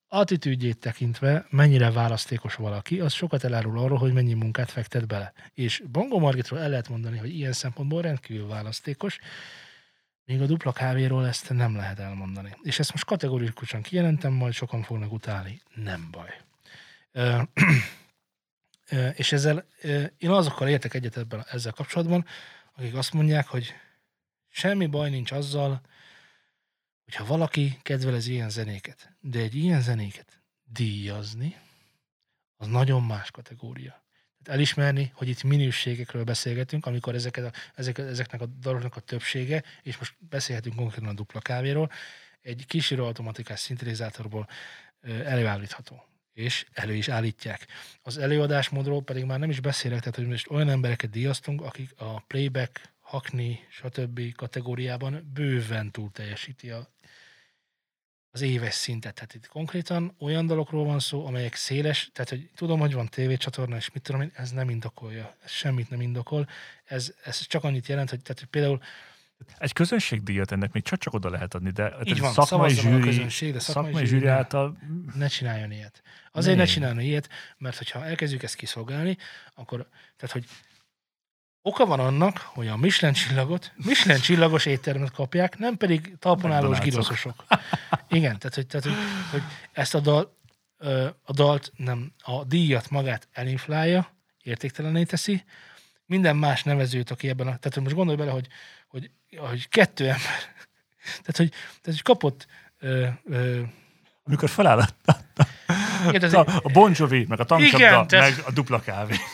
attitűdjét tekintve mennyire választékos valaki, az sokat elárul arról, hogy mennyi munkát fektet bele. És Bongo Margitról el lehet mondani, hogy ilyen szempontból rendkívül választékos, még a dupla kávéról ezt nem lehet elmondani. És ezt most kategorikusan kijelentem, majd sokan fognak utálni. Nem baj. És ezzel én azokkal értek egyet ebben, ezzel kapcsolatban, akik azt mondják, hogy semmi baj nincs azzal, hogyha valaki kedvelez ilyen zenéket, de egy ilyen zenéket díjazni, az nagyon más kategória. Tehát elismerni, hogy itt minőségekről beszélgetünk, amikor ezeket a, ezek, ezeknek a daloknak a többsége, és most beszélhetünk konkrétan a dupla kávéról, egy kísérő automatikás szintetizátorból előállítható. És elő is állítják. Az előadásmódról pedig már nem is beszélek, tehát hogy most olyan embereket díjaztunk, akik a playback, hakni, stb. kategóriában bőven túl teljesíti a, az éves szintet. Tehát itt konkrétan olyan dalokról van szó, amelyek széles, tehát hogy tudom, hogy van tévécsatorna, és mit tudom én, ez nem indokolja, ez semmit nem indokol. Ez, ez csak annyit jelent, hogy, tehát, hogy például Egy közönségdíjat ennek még csak, csak oda lehet adni, de Így egy van, szakmai szavazzon a zsűri, közönség, de szakmai, szakmai zsűri zsűri ne. által ne csináljon ilyet. Azért ne Miért? csináljon ilyet, mert hogyha elkezdjük ezt kiszolgálni, akkor, tehát hogy oka van annak, hogy a Michelin csillagot, Michelin csillagos éttermet kapják, nem pedig talponálós giroszosok. Igen, tehát hogy, tehát, hogy, hogy ezt a, dal, a dalt nem, a díjat magát elinflálja, értéktelené teszi, minden más nevezőt, aki ebben a... Tehát most gondolj bele, hogy, hogy, hogy kettő ember, tehát hogy, tehát, hogy kapott ö, ö, amikor feláll a, a, a Bon Jovi, meg a tankcsapda, Igen, tehát- meg a dupla kávé.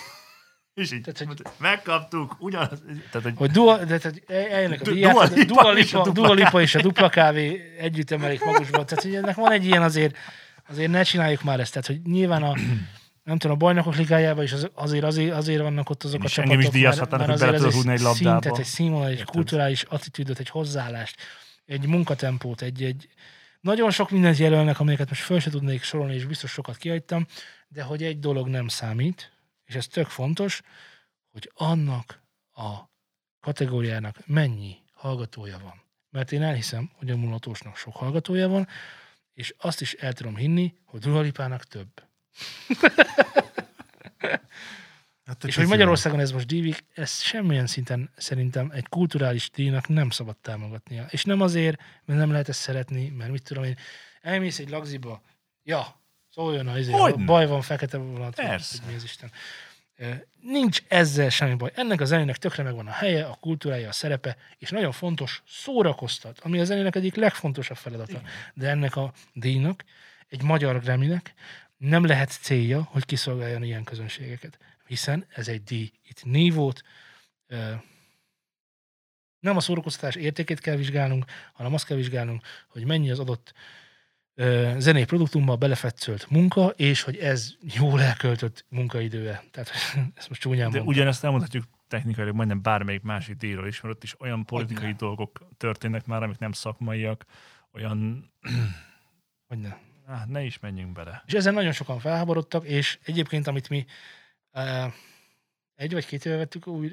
És így, Tehát, hogy- megkaptuk, ugyanaz, tehát, hogy hogy dua, de tehát eljönnek a díját, Dua Lipa Dua és a Lipa, dupla Dua Lipa és a dupla kávé együtt emelik magukba. Tehát, hogy ennek van egy ilyen azért, azért ne csináljuk már ezt. Tehát, hogy nyilván a nem tudom, a bajnokok ligájában is az- azért, azért, azért vannak ott azok a És csapatok, engem is díjazhatnának, hogy bele ez rúgni egy labdába. Szintet, egy színvonal, egy kulturális attitűdöt, egy hozzáállást, egy munkatempót, egy, egy nagyon sok mindent jelölnek, amelyeket most föl se tudnék sorolni, és biztos sokat kihagytam, de hogy egy dolog nem számít, és ez tök fontos, hogy annak a kategóriának mennyi hallgatója van. Mert én elhiszem, hogy a mulatósnak sok hallgatója van, és azt is el tudom hinni, hogy Dua Lipának több. Hát És hogy Magyarországon ez most dívik, ezt semmilyen szinten szerintem egy kulturális díjnak nem szabad támogatnia. És nem azért, mert nem lehet ezt szeretni, mert mit tudom én, elmész egy lagziba, ja, szóljon a, izé, Hogyne. baj van, fekete vonat, Persze. mi az Isten. Nincs ezzel semmi baj. Ennek a zenének tökre megvan a helye, a kultúrája, a szerepe, és nagyon fontos, szórakoztat, ami a zenének egyik legfontosabb feladata. De ennek a díjnak, egy magyar Grammy-nek nem lehet célja, hogy kiszolgáljon ilyen közönségeket. Hiszen ez egy díj. Itt nívót, nem a szórakoztatás értékét kell vizsgálnunk, hanem azt kell vizsgálnunk, hogy mennyi az adott zenei produktumba belefetszölt munka, és hogy ez jól elköltött munkaidője. Tehát ezt most csúnyán De ugyanezt elmondhatjuk technikailag majdnem bármelyik másik díjról is, mert ott is olyan politikai Hogyne. dolgok történnek már, amik nem szakmaiak, olyan... Hogy ne. Ah, ne is menjünk bele. És ezen nagyon sokan felháborodtak, és egyébként, amit mi uh, egy vagy két éve vettük új,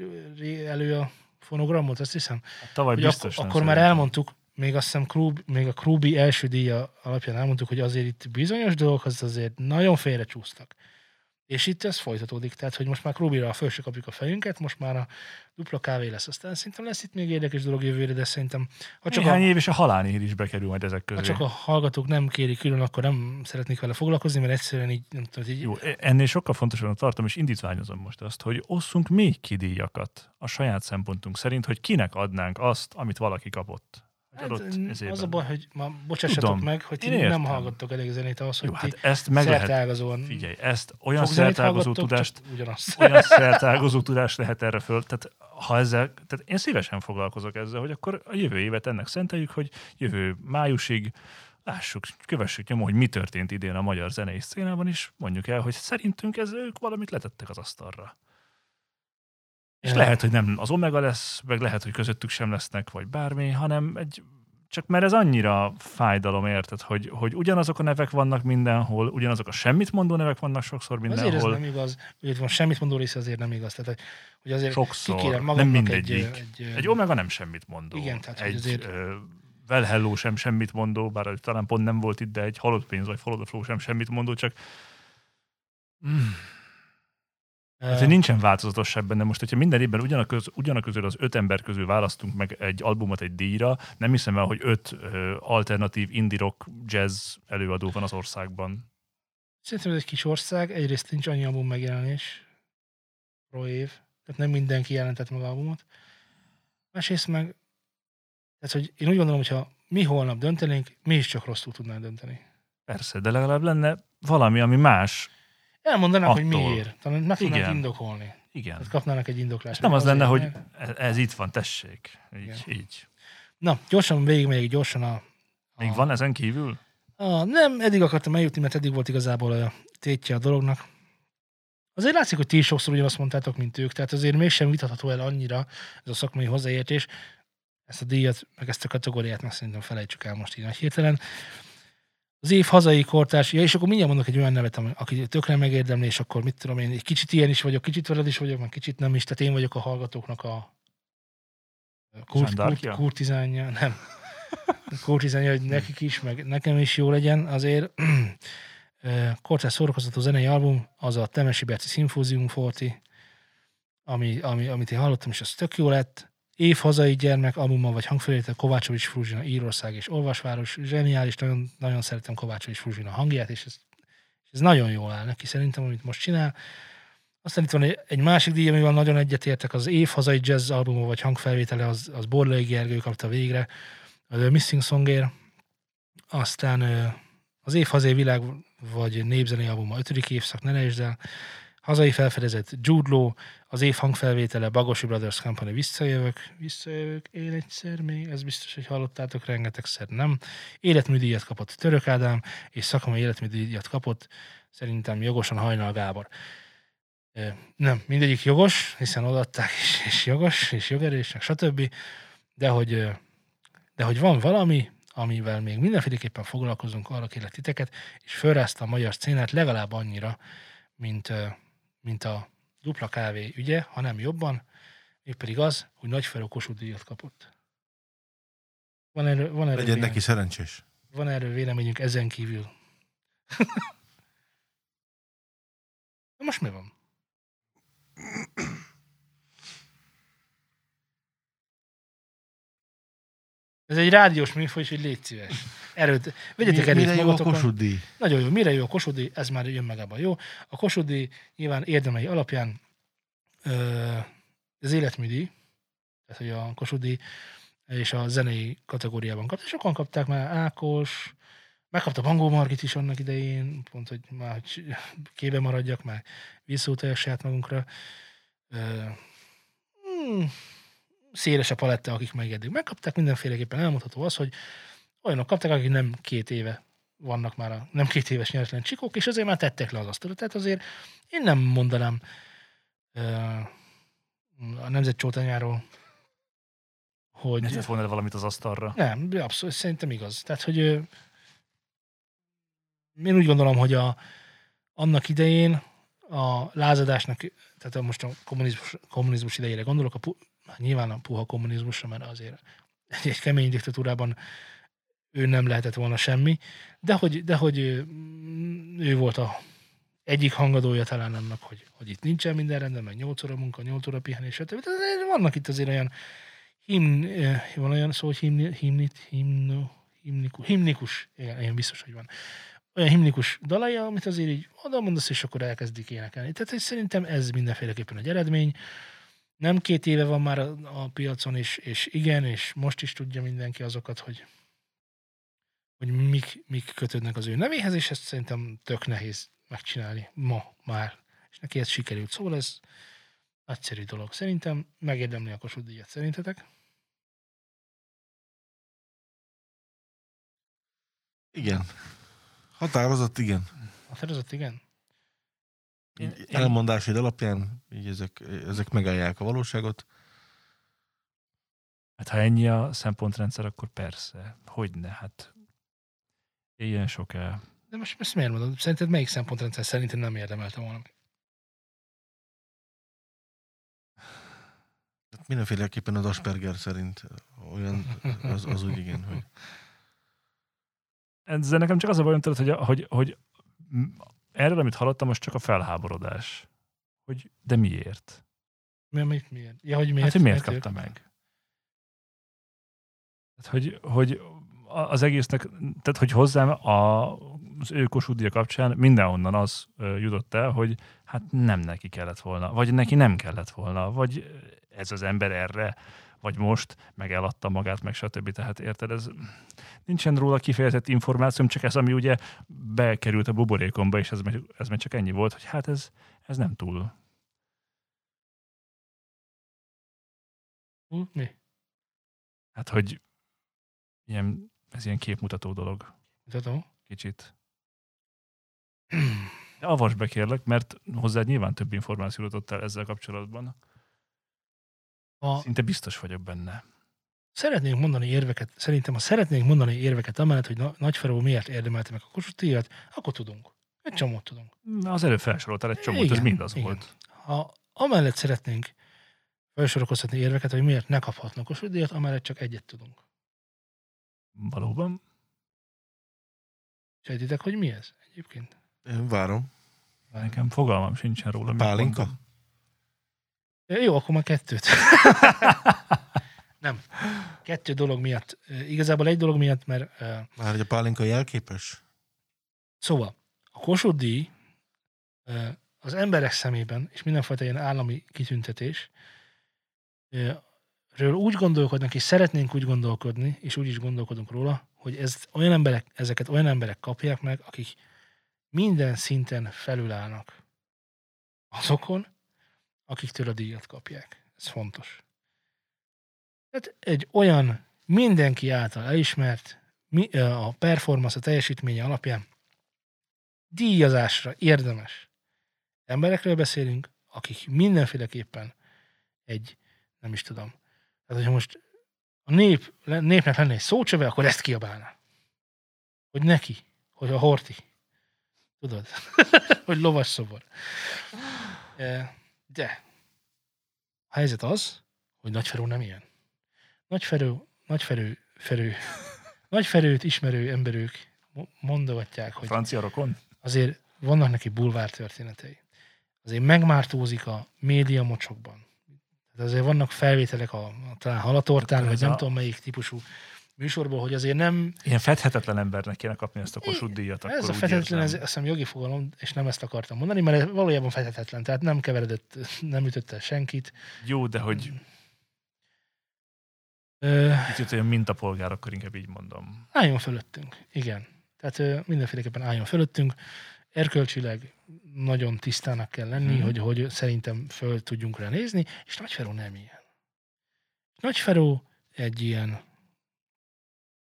elő a fonogramot, azt hiszem, Hát tavaly biztos ak- akkor már szerintem. elmondtuk, még azt hiszem Krub, még a Krubi első díja alapján elmondtuk, hogy azért itt bizonyos dolgok az azért nagyon félrecsúsztak. És itt ez folytatódik, tehát hogy most már Krubira föl se kapjuk a fejünket, most már a dupla kávé lesz. Aztán szerintem lesz itt még érdekes dolog jövőre, de szerintem ha csak, Néhány a, év és a halálnél is bekerül majd ezek közé. ha csak a hallgatók nem kérik külön, akkor nem szeretnék vele foglalkozni, mert egyszerűen így, nem tudom, így Jó, e- ennél sokkal fontosabbnak tartom, és indítványozom most azt, hogy osszunk még ki díjakat a saját szempontunk szerint, hogy kinek adnánk azt, amit valaki kapott. Hát, az a baj, hogy ma bocsássatok Tudom. meg, hogy ti nem értem. hallgattok elég zenét ahhoz, hogy Jó, hát ezt meg lehet, szerteágazóan figyelj, ezt olyan szertágazó tudást, olyan szertágazó tudást lehet erre föl. Tehát, ha ezzel, tehát én szívesen foglalkozok ezzel, hogy akkor a jövő évet ennek szenteljük, hogy jövő májusig lássuk, kövessük nyomon, hogy mi történt idén a magyar zenei szcénában, és mondjuk el, hogy szerintünk ez ők valamit letettek az asztalra. És Ja. lehet, hogy nem az Omega lesz, meg lehet, hogy közöttük sem lesznek, vagy bármi, hanem egy csak mert ez annyira fájdalom, érted, hogy, hogy ugyanazok a nevek vannak mindenhol, ugyanazok a semmit mondó nevek vannak sokszor Azért ez mindenhol. nem igaz. Úgy van, semmit mondó része azért nem igaz. Tehát, hogy- hogy azért Sokszor, nem mindegyik. egy, egy, Egy Omega nem semmit mondó. Igen, tehát, hogy egy azért- ö, Well Hello sem semmit mondó, bár talán pont nem volt itt, de egy halott pénz vagy Flow sem semmit mondó, csak mm. Hát, hogy nincsen változatosság benne. Most, hogyha minden évben ugyanaköz, ugyanaközül az öt ember közül választunk meg egy albumot egy díjra, nem hiszem el, hogy öt ö, alternatív indie rock jazz előadó van az országban. Szerintem ez egy kis ország, egyrészt nincs annyi album megjelenés pro év, tehát nem mindenki jelentett meg albumot. Másrészt meg, tehát hogy én úgy gondolom, hogyha mi holnap döntenénk, mi is csak rosszul tudnánk dönteni. Persze, de legalább lenne valami, ami más. Elmondanák, hogy Attól. miért. Talán meg Igen. indokolni. Igen. Tehát kapnának egy indoklást. Nem az lenne, hogy mert- ez, ez itt van, tessék. Így, Igen. így. Na, gyorsan végigmegyek gyorsan a... Még a, van ezen kívül? A, nem, eddig akartam eljutni, mert eddig volt igazából a tétje a dolognak. Azért látszik, hogy ti is sokszor ugyanazt mondtátok, mint ők, tehát azért mégsem vitatható el annyira ez a szakmai hozzáértés. Ezt a díjat, meg ezt a kategóriát meg szerintem felejtsük el most így nagy hirtelen. Az év hazai kortárs, ja, és akkor mindjárt mondok egy olyan nevet, aki tökre megérdemli, és akkor mit tudom én, egy kicsit ilyen is vagyok, kicsit veled is vagyok, meg kicsit nem is, tehát én vagyok a hallgatóknak a Kurt, kurt, kurtizánja, nem. Kurtizánja, hogy nekik is, meg nekem is jó legyen, azért Cortez szórakoztató zenei album, az a Temesi Berci Symposium Forti, ami, ami, amit én hallottam, és az tök jó lett. Év hazai gyermek albuma, vagy hangfelvétel Kovácsovics Fruzsina, Írország és Olvasváros. Zseniális, nagyon, nagyon szeretem Kovácsovics Fruzsina hangját, és ez, ez nagyon jól áll neki szerintem, amit most csinál. Aztán itt van egy- másik díj, amivel nagyon egyetértek, az év hazai jazz albuma, vagy hangfelvétele, az, az Borlai Gergő kapta végre, a The Missing Songért. Aztán az év hazai világ, vagy népzenei albuma, ötödik évszak, ne el. Hazai felfedezett Jude Law, az év hangfelvétele, Bagosi Brothers Company, visszajövök, visszajövök, én egyszer még, ez biztos, hogy hallottátok rengetegszer, nem? Életműdíjat kapott Török Ádám, és szakmai életműdíjat kapott, szerintem jogosan Hajnal Gábor. Nem, mindegyik jogos, hiszen odaadták, és, és jogos, és jogerősnek, stb. De hogy, de hogy van valami, amivel még mindenféleképpen foglalkozunk, arra kérlek titeket, és fölrázta a magyar szcénát legalább annyira, mint, mint a dupla kávé ügye, hanem jobban, mégpedig az, hogy Nagyferó Kossuth díjat kapott. Van erről, van erről, Legyen neki szerencsés. van erről véleményünk ezen kívül. Na most mi van? Ez egy rádiós műfaj, hogy légy szíves. Erőt, vegyetek Mi- erőt Mire jó a díj? Nagyon jó. Mire jó a Kossuth Ez már jön meg abban jó. A Kossuth nyilván érdemei alapján ö, az életműdíj, tehát hogy a Kossuth és a zenei kategóriában kapta. Sokan kapták már Ákos, megkapta Bangó Margit is annak idején, pont, hogy már hogy kébe maradjak, már visszautalják saját magunkra. Ö, hmm, széles a paletta, akik meg eddig megkapták, mindenféleképpen elmondható az, hogy olyanok kapták, akik nem két éve vannak már a nem két éves nyeretlen csikók, és azért már tettek le az asztalra. Tehát azért én nem mondanám a nemzet csótányáról, hogy... Ne tett volna valamit az asztalra. Nem, abszolút, szerintem igaz. Tehát, hogy én úgy gondolom, hogy a, annak idején a lázadásnak, tehát most a kommunizmus, kommunizmus idejére gondolok, a nyilván a puha kommunizmusra, mert azért egy kemény diktatúrában ő nem lehetett volna semmi, de hogy, de hogy ő, ő volt a egyik hangadója talán annak, hogy, hogy itt nincsen minden rendben, meg 8 óra munka, 8 óra pihenés, stb. Azért vannak itt azért olyan himn, eh, van olyan szó, hogy himni, himnit, himno, himnikus, himnikus, igen, ilyen biztos, hogy van. Olyan himnikus dalai, amit azért így oda mondasz, és akkor elkezdik énekelni. Tehát szerintem ez mindenféleképpen egy eredmény. Nem két éve van már a, a piacon, és, és igen, és most is tudja mindenki azokat, hogy hogy mik, mik kötődnek az ő nevéhez, és ezt szerintem tök nehéz megcsinálni ma már. És neki ez sikerült. Szóval ez nagyszerű dolog. Szerintem megérdemli a Kossuth díjat. Szerintetek? Igen. Határozott, igen. A fedezott igen? Én- Így én- Elmondásaid alapján így ezek, ezek megállják a valóságot. Hát ha ennyi a szempontrendszer, akkor persze. Hogyne, hát ilyen sok el. De most ezt miért mondod? Szerinted melyik szempontrendszer szerintem nem érdemelte volna meg? Tehát mindenféleképpen az Asperger szerint olyan, az, az úgy igen, hogy Ezzel nekem csak az a bajom, tudod, hogy, hogy, hogy erről, amit hallottam, most csak a felháborodás. Hogy de miért? Mi, mi, miért? Ja, hogy Miért, miért? hát, hogy miért ő kapta meg? Hát, hogy, hogy az egésznek, tehát hogy hozzám a, az ő Kossuth kapcsán mindenhonnan az jutott el, hogy hát nem neki kellett volna, vagy neki nem kellett volna, vagy ez az ember erre, vagy most, meg eladta magát, meg stb. Tehát érted, ez nincsen róla kifejezett információm, csak ez, ami ugye bekerült a buborékomba, és ez, ez meg csak ennyi volt, hogy hát ez, ez nem túl. Hú, Mi? Hát, hogy ilyen, ez ilyen képmutató dolog. Mutatom. kicsit. De avasd be kérlek, mert hozzád nyilván több információ jutott el ezzel kapcsolatban. Ha Szinte biztos vagyok benne. szeretnénk mondani érveket, szerintem ha szeretnénk mondani érveket amellett, hogy Na- Nagyferó miért érdemelte meg a Kossuth díjat, akkor tudunk. Egy csomót tudunk. Na, Az előbb felsoroltál egy csomót, ez Igen, mind az igen. volt. Ha amellett szeretnénk felsorokozhatni érveket, hogy miért ne kaphatnak Kossuth díjat, amellett csak egyet tudunk. Valóban. Sejtitek, hogy mi ez egyébként? Én várom. Nekem fogalmam sincsen róla. Pálinka? Jó, akkor már kettőt. Nem. Kettő dolog miatt. Igazából egy dolog miatt, mert Már hogy a pálinka jelképes? Szóval, a Kossuth díj az emberek szemében, és mindenfajta ilyen állami kitüntetés, ről úgy gondolkodnak, és szeretnénk úgy gondolkodni, és úgy is gondolkodunk róla, hogy ez olyan emberek, ezeket olyan emberek kapják meg, akik minden szinten felülállnak azokon, akiktől a díjat kapják. Ez fontos. Tehát egy olyan mindenki által elismert, a performance, a teljesítménye alapján díjazásra érdemes emberekről beszélünk, akik mindenféleképpen egy, nem is tudom, tehát hogyha most a nép, népnek lenne egy szócsöve, akkor ezt kiabálná. Hogy neki, hogy a horti. Tudod? hogy lovas szobor. De a helyzet az, hogy Nagyferő nem ilyen. Nagyferő, Nagyferő, Ferő, Nagyferőt ismerő emberük mo- mondogatják, hogy Francia rokon? azért vannak neki bulvár történetei. Azért megmártózik a média mocsokban. Tehát azért vannak felvételek a, a talán halatortán, vagy nem a- tudom melyik típusú műsorból, hogy azért nem, Ilyen fedhetetlen embernek kéne kapni ezt a Kossuth díjat. ez a úgy fethetetlen, ez azt hiszem jogi fogalom, és nem ezt akartam mondani, mert valójában fethetetlen, tehát nem keveredett, nem ütött el senkit. Jó, de hogy Ö, kicsit olyan mintapolgár, akkor inkább így mondom. álljon fölöttünk, igen. Tehát ö, mindenféleképpen álljon fölöttünk. Erkölcsileg nagyon tisztának kell lenni, Mhm. hogy, hogy szerintem föl tudjunk rá nézni, és Nagyferó nem ilyen. Nagyferó egy ilyen,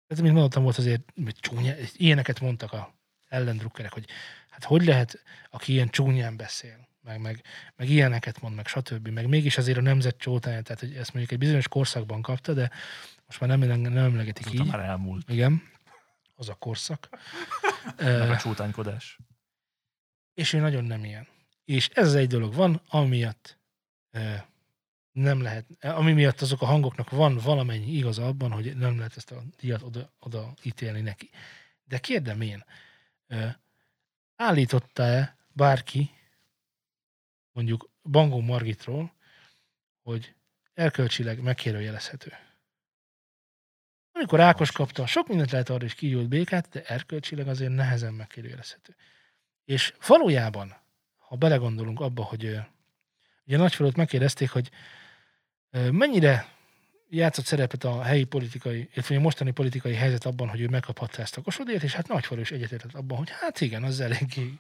tehát mint mondtam, volt azért hogy csúnya, ilyeneket mondtak a ellendrukkerek, hogy hát hogy lehet, aki ilyen csúnyán beszél, meg, meg, meg ilyeneket mond, meg stb. Meg mégis azért a nemzet csótája, tehát hogy ezt mondjuk egy bizonyos korszakban kapta, de most már nem, nem emlegetik Azóta így. már elmúlt. Igen, az a korszak. Meg a csútánykodás. És ő nagyon nem ilyen. És ez az egy dolog van, ami miatt ö, nem lehet, ami miatt azok a hangoknak van valamennyi igaza abban, hogy nem lehet ezt a díjat oda, oda ítélni neki. De kérdem én, állította-e bárki, mondjuk Bangó Margitról, hogy erkölcsileg megkérdőjelezhető? Amikor Ákos kapta, sok mindent lehet arra is kigyújt békát, de erkölcsileg azért nehezen megkérdőjelezhető. És valójában, ha belegondolunk abba, hogy ugye Nagyfelőt megkérdezték, hogy mennyire játszott szerepet a helyi politikai, illetve a mostani politikai helyzet abban, hogy ő megkaphatta ezt a kosodért, és hát Nagyfelő is egyetértett abban, hogy hát igen, az eléggé.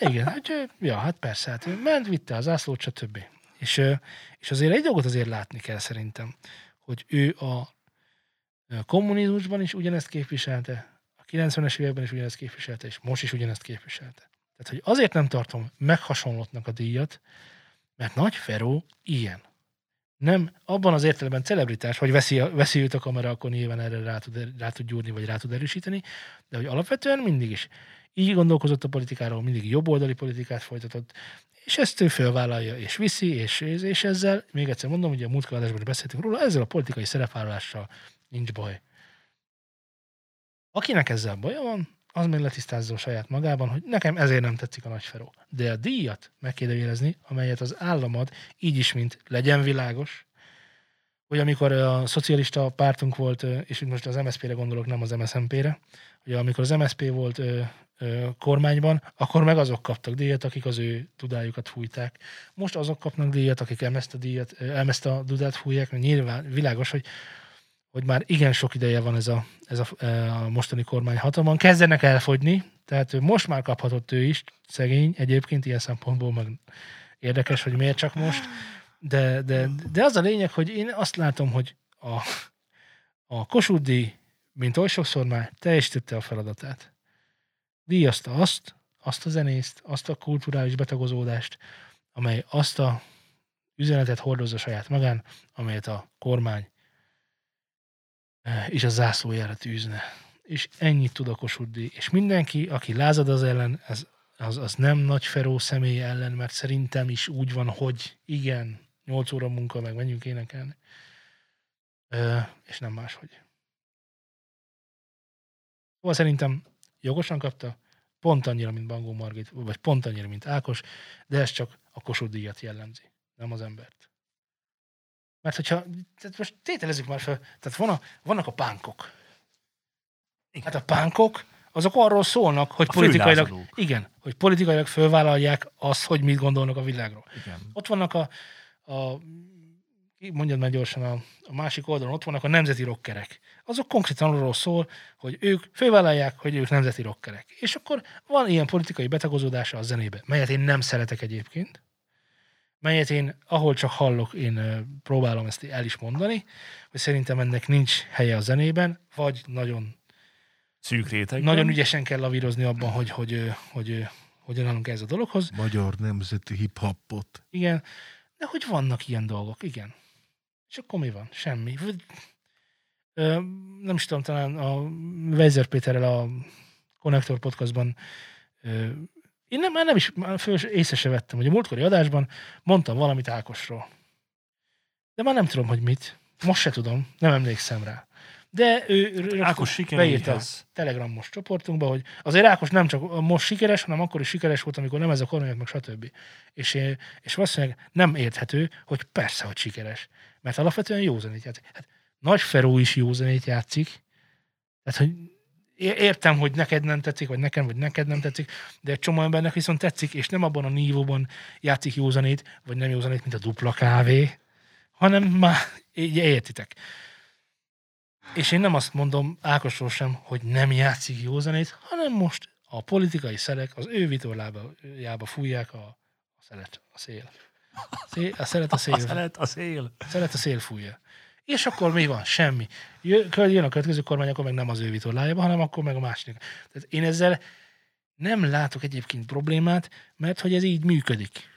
Igen, hogy ö, ja, hát persze, hát ő ment, vitte az ászlót, stb. És, és azért egy dolgot azért látni kell szerintem, hogy ő a kommunizmusban is ugyanezt képviselte, 90-es években is ugyanezt képviselte, és most is ugyanezt képviselte. Tehát, hogy azért nem tartom meghasonlottnak a díjat, mert Nagy Feró ilyen. Nem abban az értelemben celebritás, hogy veszi, veszi őt a kamera, akkor nyilván erre rá tud, rá tud gyúrni, vagy rá tud erősíteni, de hogy alapvetően mindig is így gondolkozott a politikáról, mindig jobboldali politikát folytatott, és ezt ő fölvállalja, és viszi, és, és ezzel, még egyszer mondom, hogy a múltkor adásban beszéltünk róla, ezzel a politikai szerepvállalással nincs baj. Akinek ezzel baja van, az meg letisztázza saját magában, hogy nekem ezért nem tetszik a nagyferó. De a díjat megkérdőjelezni, amelyet az állam ad, így is, mint legyen világos, hogy amikor a szocialista pártunk volt, és most az MSZP-re gondolok, nem az MSZMP-re, hogy amikor az MSZP volt kormányban, akkor meg azok kaptak díjat, akik az ő dudájukat fújták. Most azok kapnak díjat, akik ezt a, díjat, ö, ezt a dudát fújják, mert nyilván világos, hogy hogy már igen sok ideje van ez a, ez a, e, a mostani kormány hatalman, kezdenek elfogyni, tehát ő most már kaphatott ő is, szegény, egyébként ilyen szempontból meg érdekes, hogy miért csak most, de, de, de az a lényeg, hogy én azt látom, hogy a, a Kossuth mint oly sokszor már teljesítette a feladatát. Díjazta azt, azt a zenészt, azt a kulturális betagozódást, amely azt a üzenetet hordozza saját magán, amelyet a kormány és a zászlójára tűzne. És ennyit tud a Kossuth. És mindenki, aki lázad az ellen, az, az, az nem nagy Feró személy ellen, mert szerintem is úgy van, hogy igen, 8 óra munka, meg menjünk énekelni. Ö, és nem máshogy. Szóval szerintem jogosan kapta, pont annyira, mint Bangó Margit, vagy pont annyira, mint Ákos, de ez csak a Kossuth díjat jellemzi, nem az embert. Mert hogyha, tehát most tételezzük már fel, tehát van a, vannak a pánkok. Hát a pánkok, azok arról szólnak, hogy A politikailag, főlázadók. igen, hogy politikailag fölvállalják azt, hogy mit gondolnak a világról. Igen. Ott vannak a, a mondjad már gyorsan, a, a másik oldalon ott vannak a nemzeti rockerek. Azok konkrétan arról szól, hogy ők fővállalják, hogy ők nemzeti rockerek. És akkor van ilyen politikai betagozódása a zenébe, melyet én nem szeretek egyébként, melyet én, ahol csak hallok, én próbálom ezt el is mondani, hogy szerintem ennek nincs helye a zenében, vagy nagyon Szűk réteg. nagyon ügyesen kell lavírozni abban, hogy, hogy, hogy, hogy hogyan állunk ez a dologhoz. Magyar nemzeti hip-hopot. Igen, de hogy vannak ilyen dolgok, igen. És akkor mi van? Semmi. Ö, nem is tudom, talán a Weiser Péterrel a Connector podcastban ö, én nem, már nem is, már föl, észre se vettem, hogy a múltkori adásban mondtam valamit Ákosról. De már nem tudom, hogy mit. Most se tudom, nem emlékszem rá. De ő Ákos beírta a sikereihez. Telegramos csoportunkba, hogy azért Ákos nem csak most sikeres, hanem akkor is sikeres volt, amikor nem ez a kormányok, meg stb. És, és valószínűleg nem érthető, hogy persze, hogy sikeres. Mert alapvetően jó zenét játszik. Hát Nagy Feró is jó zenét játszik. Tehát, hogy értem, hogy neked nem tetszik, vagy nekem, vagy neked nem tetszik, de egy csomó embernek viszont tetszik, és nem abban a nívóban játszik jó zenét, vagy nem jó zenét, mint a dupla kávé, hanem már így értitek. És én nem azt mondom Ákosról sem, hogy nem játszik jó zenét, hanem most a politikai szelek az ő vitorlájába fújják a, a szelet, a szél. szél. A szelet a szél. A szelet, a szél. Szelet a szél fújja. És akkor mi van? Semmi. Jö- Jön a következő kormány, akkor meg nem az ő vitorlájába, hanem akkor meg a másik. Tehát én ezzel nem látok egyébként problémát, mert hogy ez így működik.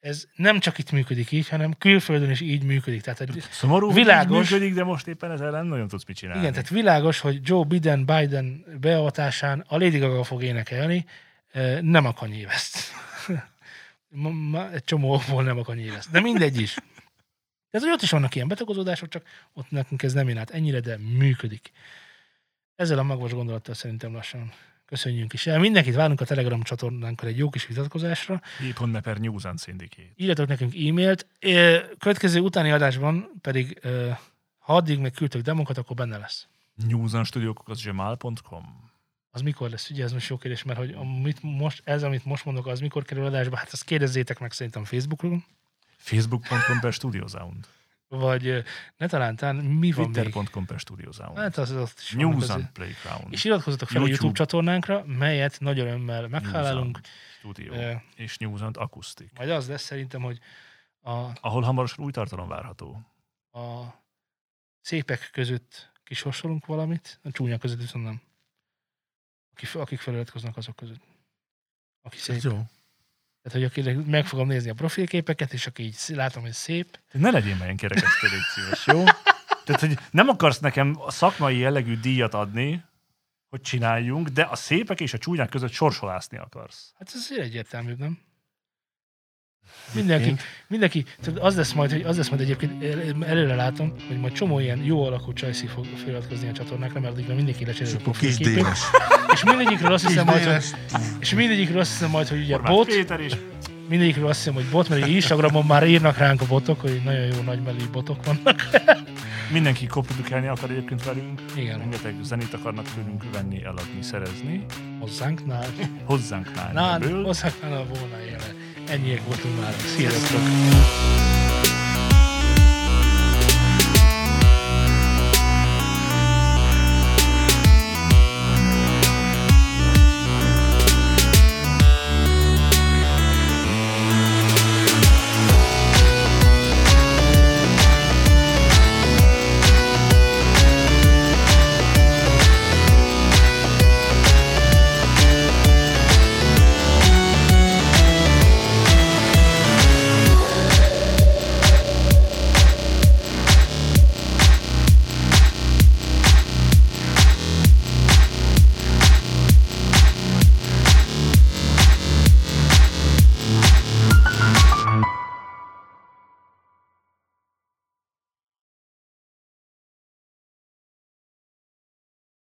Ez nem csak itt működik így, hanem külföldön is így működik. Tehát hogy Szomorú, Világos. működik, de most éppen ezzel nem nagyon tudsz mit csinálni. Igen, tehát világos, hogy Joe Biden, Biden beavatásán a Lady Gaga fog énekelni, nem a Kanye West. Egy csomó okból nem a Kanye West. De mindegy is. Tehát, hogy ott is vannak ilyen betagozódások, csak ott nekünk ez nem jön át ennyire, de működik. Ezzel a magvas gondolattal szerintem lassan köszönjünk is el. Mindenkit várunk a Telegram csatornánkkal egy jó kis vitatkozásra. Hír.me per News and Syndicate. Írjatok nekünk e-mailt. Következő utáni adásban pedig, ha addig meg küldtök demokat, akkor benne lesz. newsandstudiók.gmail.com Az mikor lesz? Ugye ez most jó kérdés, mert hogy amit most, ez, amit most mondok, az mikor kerül adásba, hát azt kérdezzétek meg szerintem Facebookon, facebook.com per studiosound. vagy ne talántán mi van twitter.com per studiosound. Hát az, az is News azért. and Playground. És iratkozzatok fel a YouTube. YouTube csatornánkra, melyet nagy örömmel meghálálunk. Studio. Ö, és News and Acoustic. Majd az lesz szerintem, hogy a, Ahol hamarosan új tartalom várható. a szépek között kisorsolunk valamit, a csúnya között viszont nem. Akik, akik feliratkoznak azok között. Aki szép. Ez jó. Tehát, hogy akinek meg fogom nézni a profilképeket, és aki így látom, hogy szép, Ne legyél már ilyen kerekesztő, légy szíves, jó? Tehát, hogy nem akarsz nekem a szakmai jellegű díjat adni, hogy csináljunk, de a szépek és a csúnyák között sorsolászni akarsz. hát ez azért egyértelműbb, nem? Mindenki, mindenki, tudod, az lesz majd, hogy az lesz majd egyébként, el- előre látom, hogy majd csomó ilyen jó alakú csajszi fog feliratkozni a csatornákra, mert addigra mindenki lecserél a kis. És mindegyikről azt hiszem majd, hogy, és mindegyikről azt hiszem majd, hogy ugye Horváth bot, Péter is. mindegyikről azt hiszem, hogy bot, mert Instagramon már írnak ránk a botok, hogy nagyon jó nagymelű botok vannak. Mindenki koprodukálni akar egyébként velünk. Igen, Rengeteg zenét akarnak tőlünk venni, eladni, szerezni. hozzánk, nál. Hozzánk Nál, nál. hozzánk nál a volna éle. Ennyiek voltunk már. Sziasztok!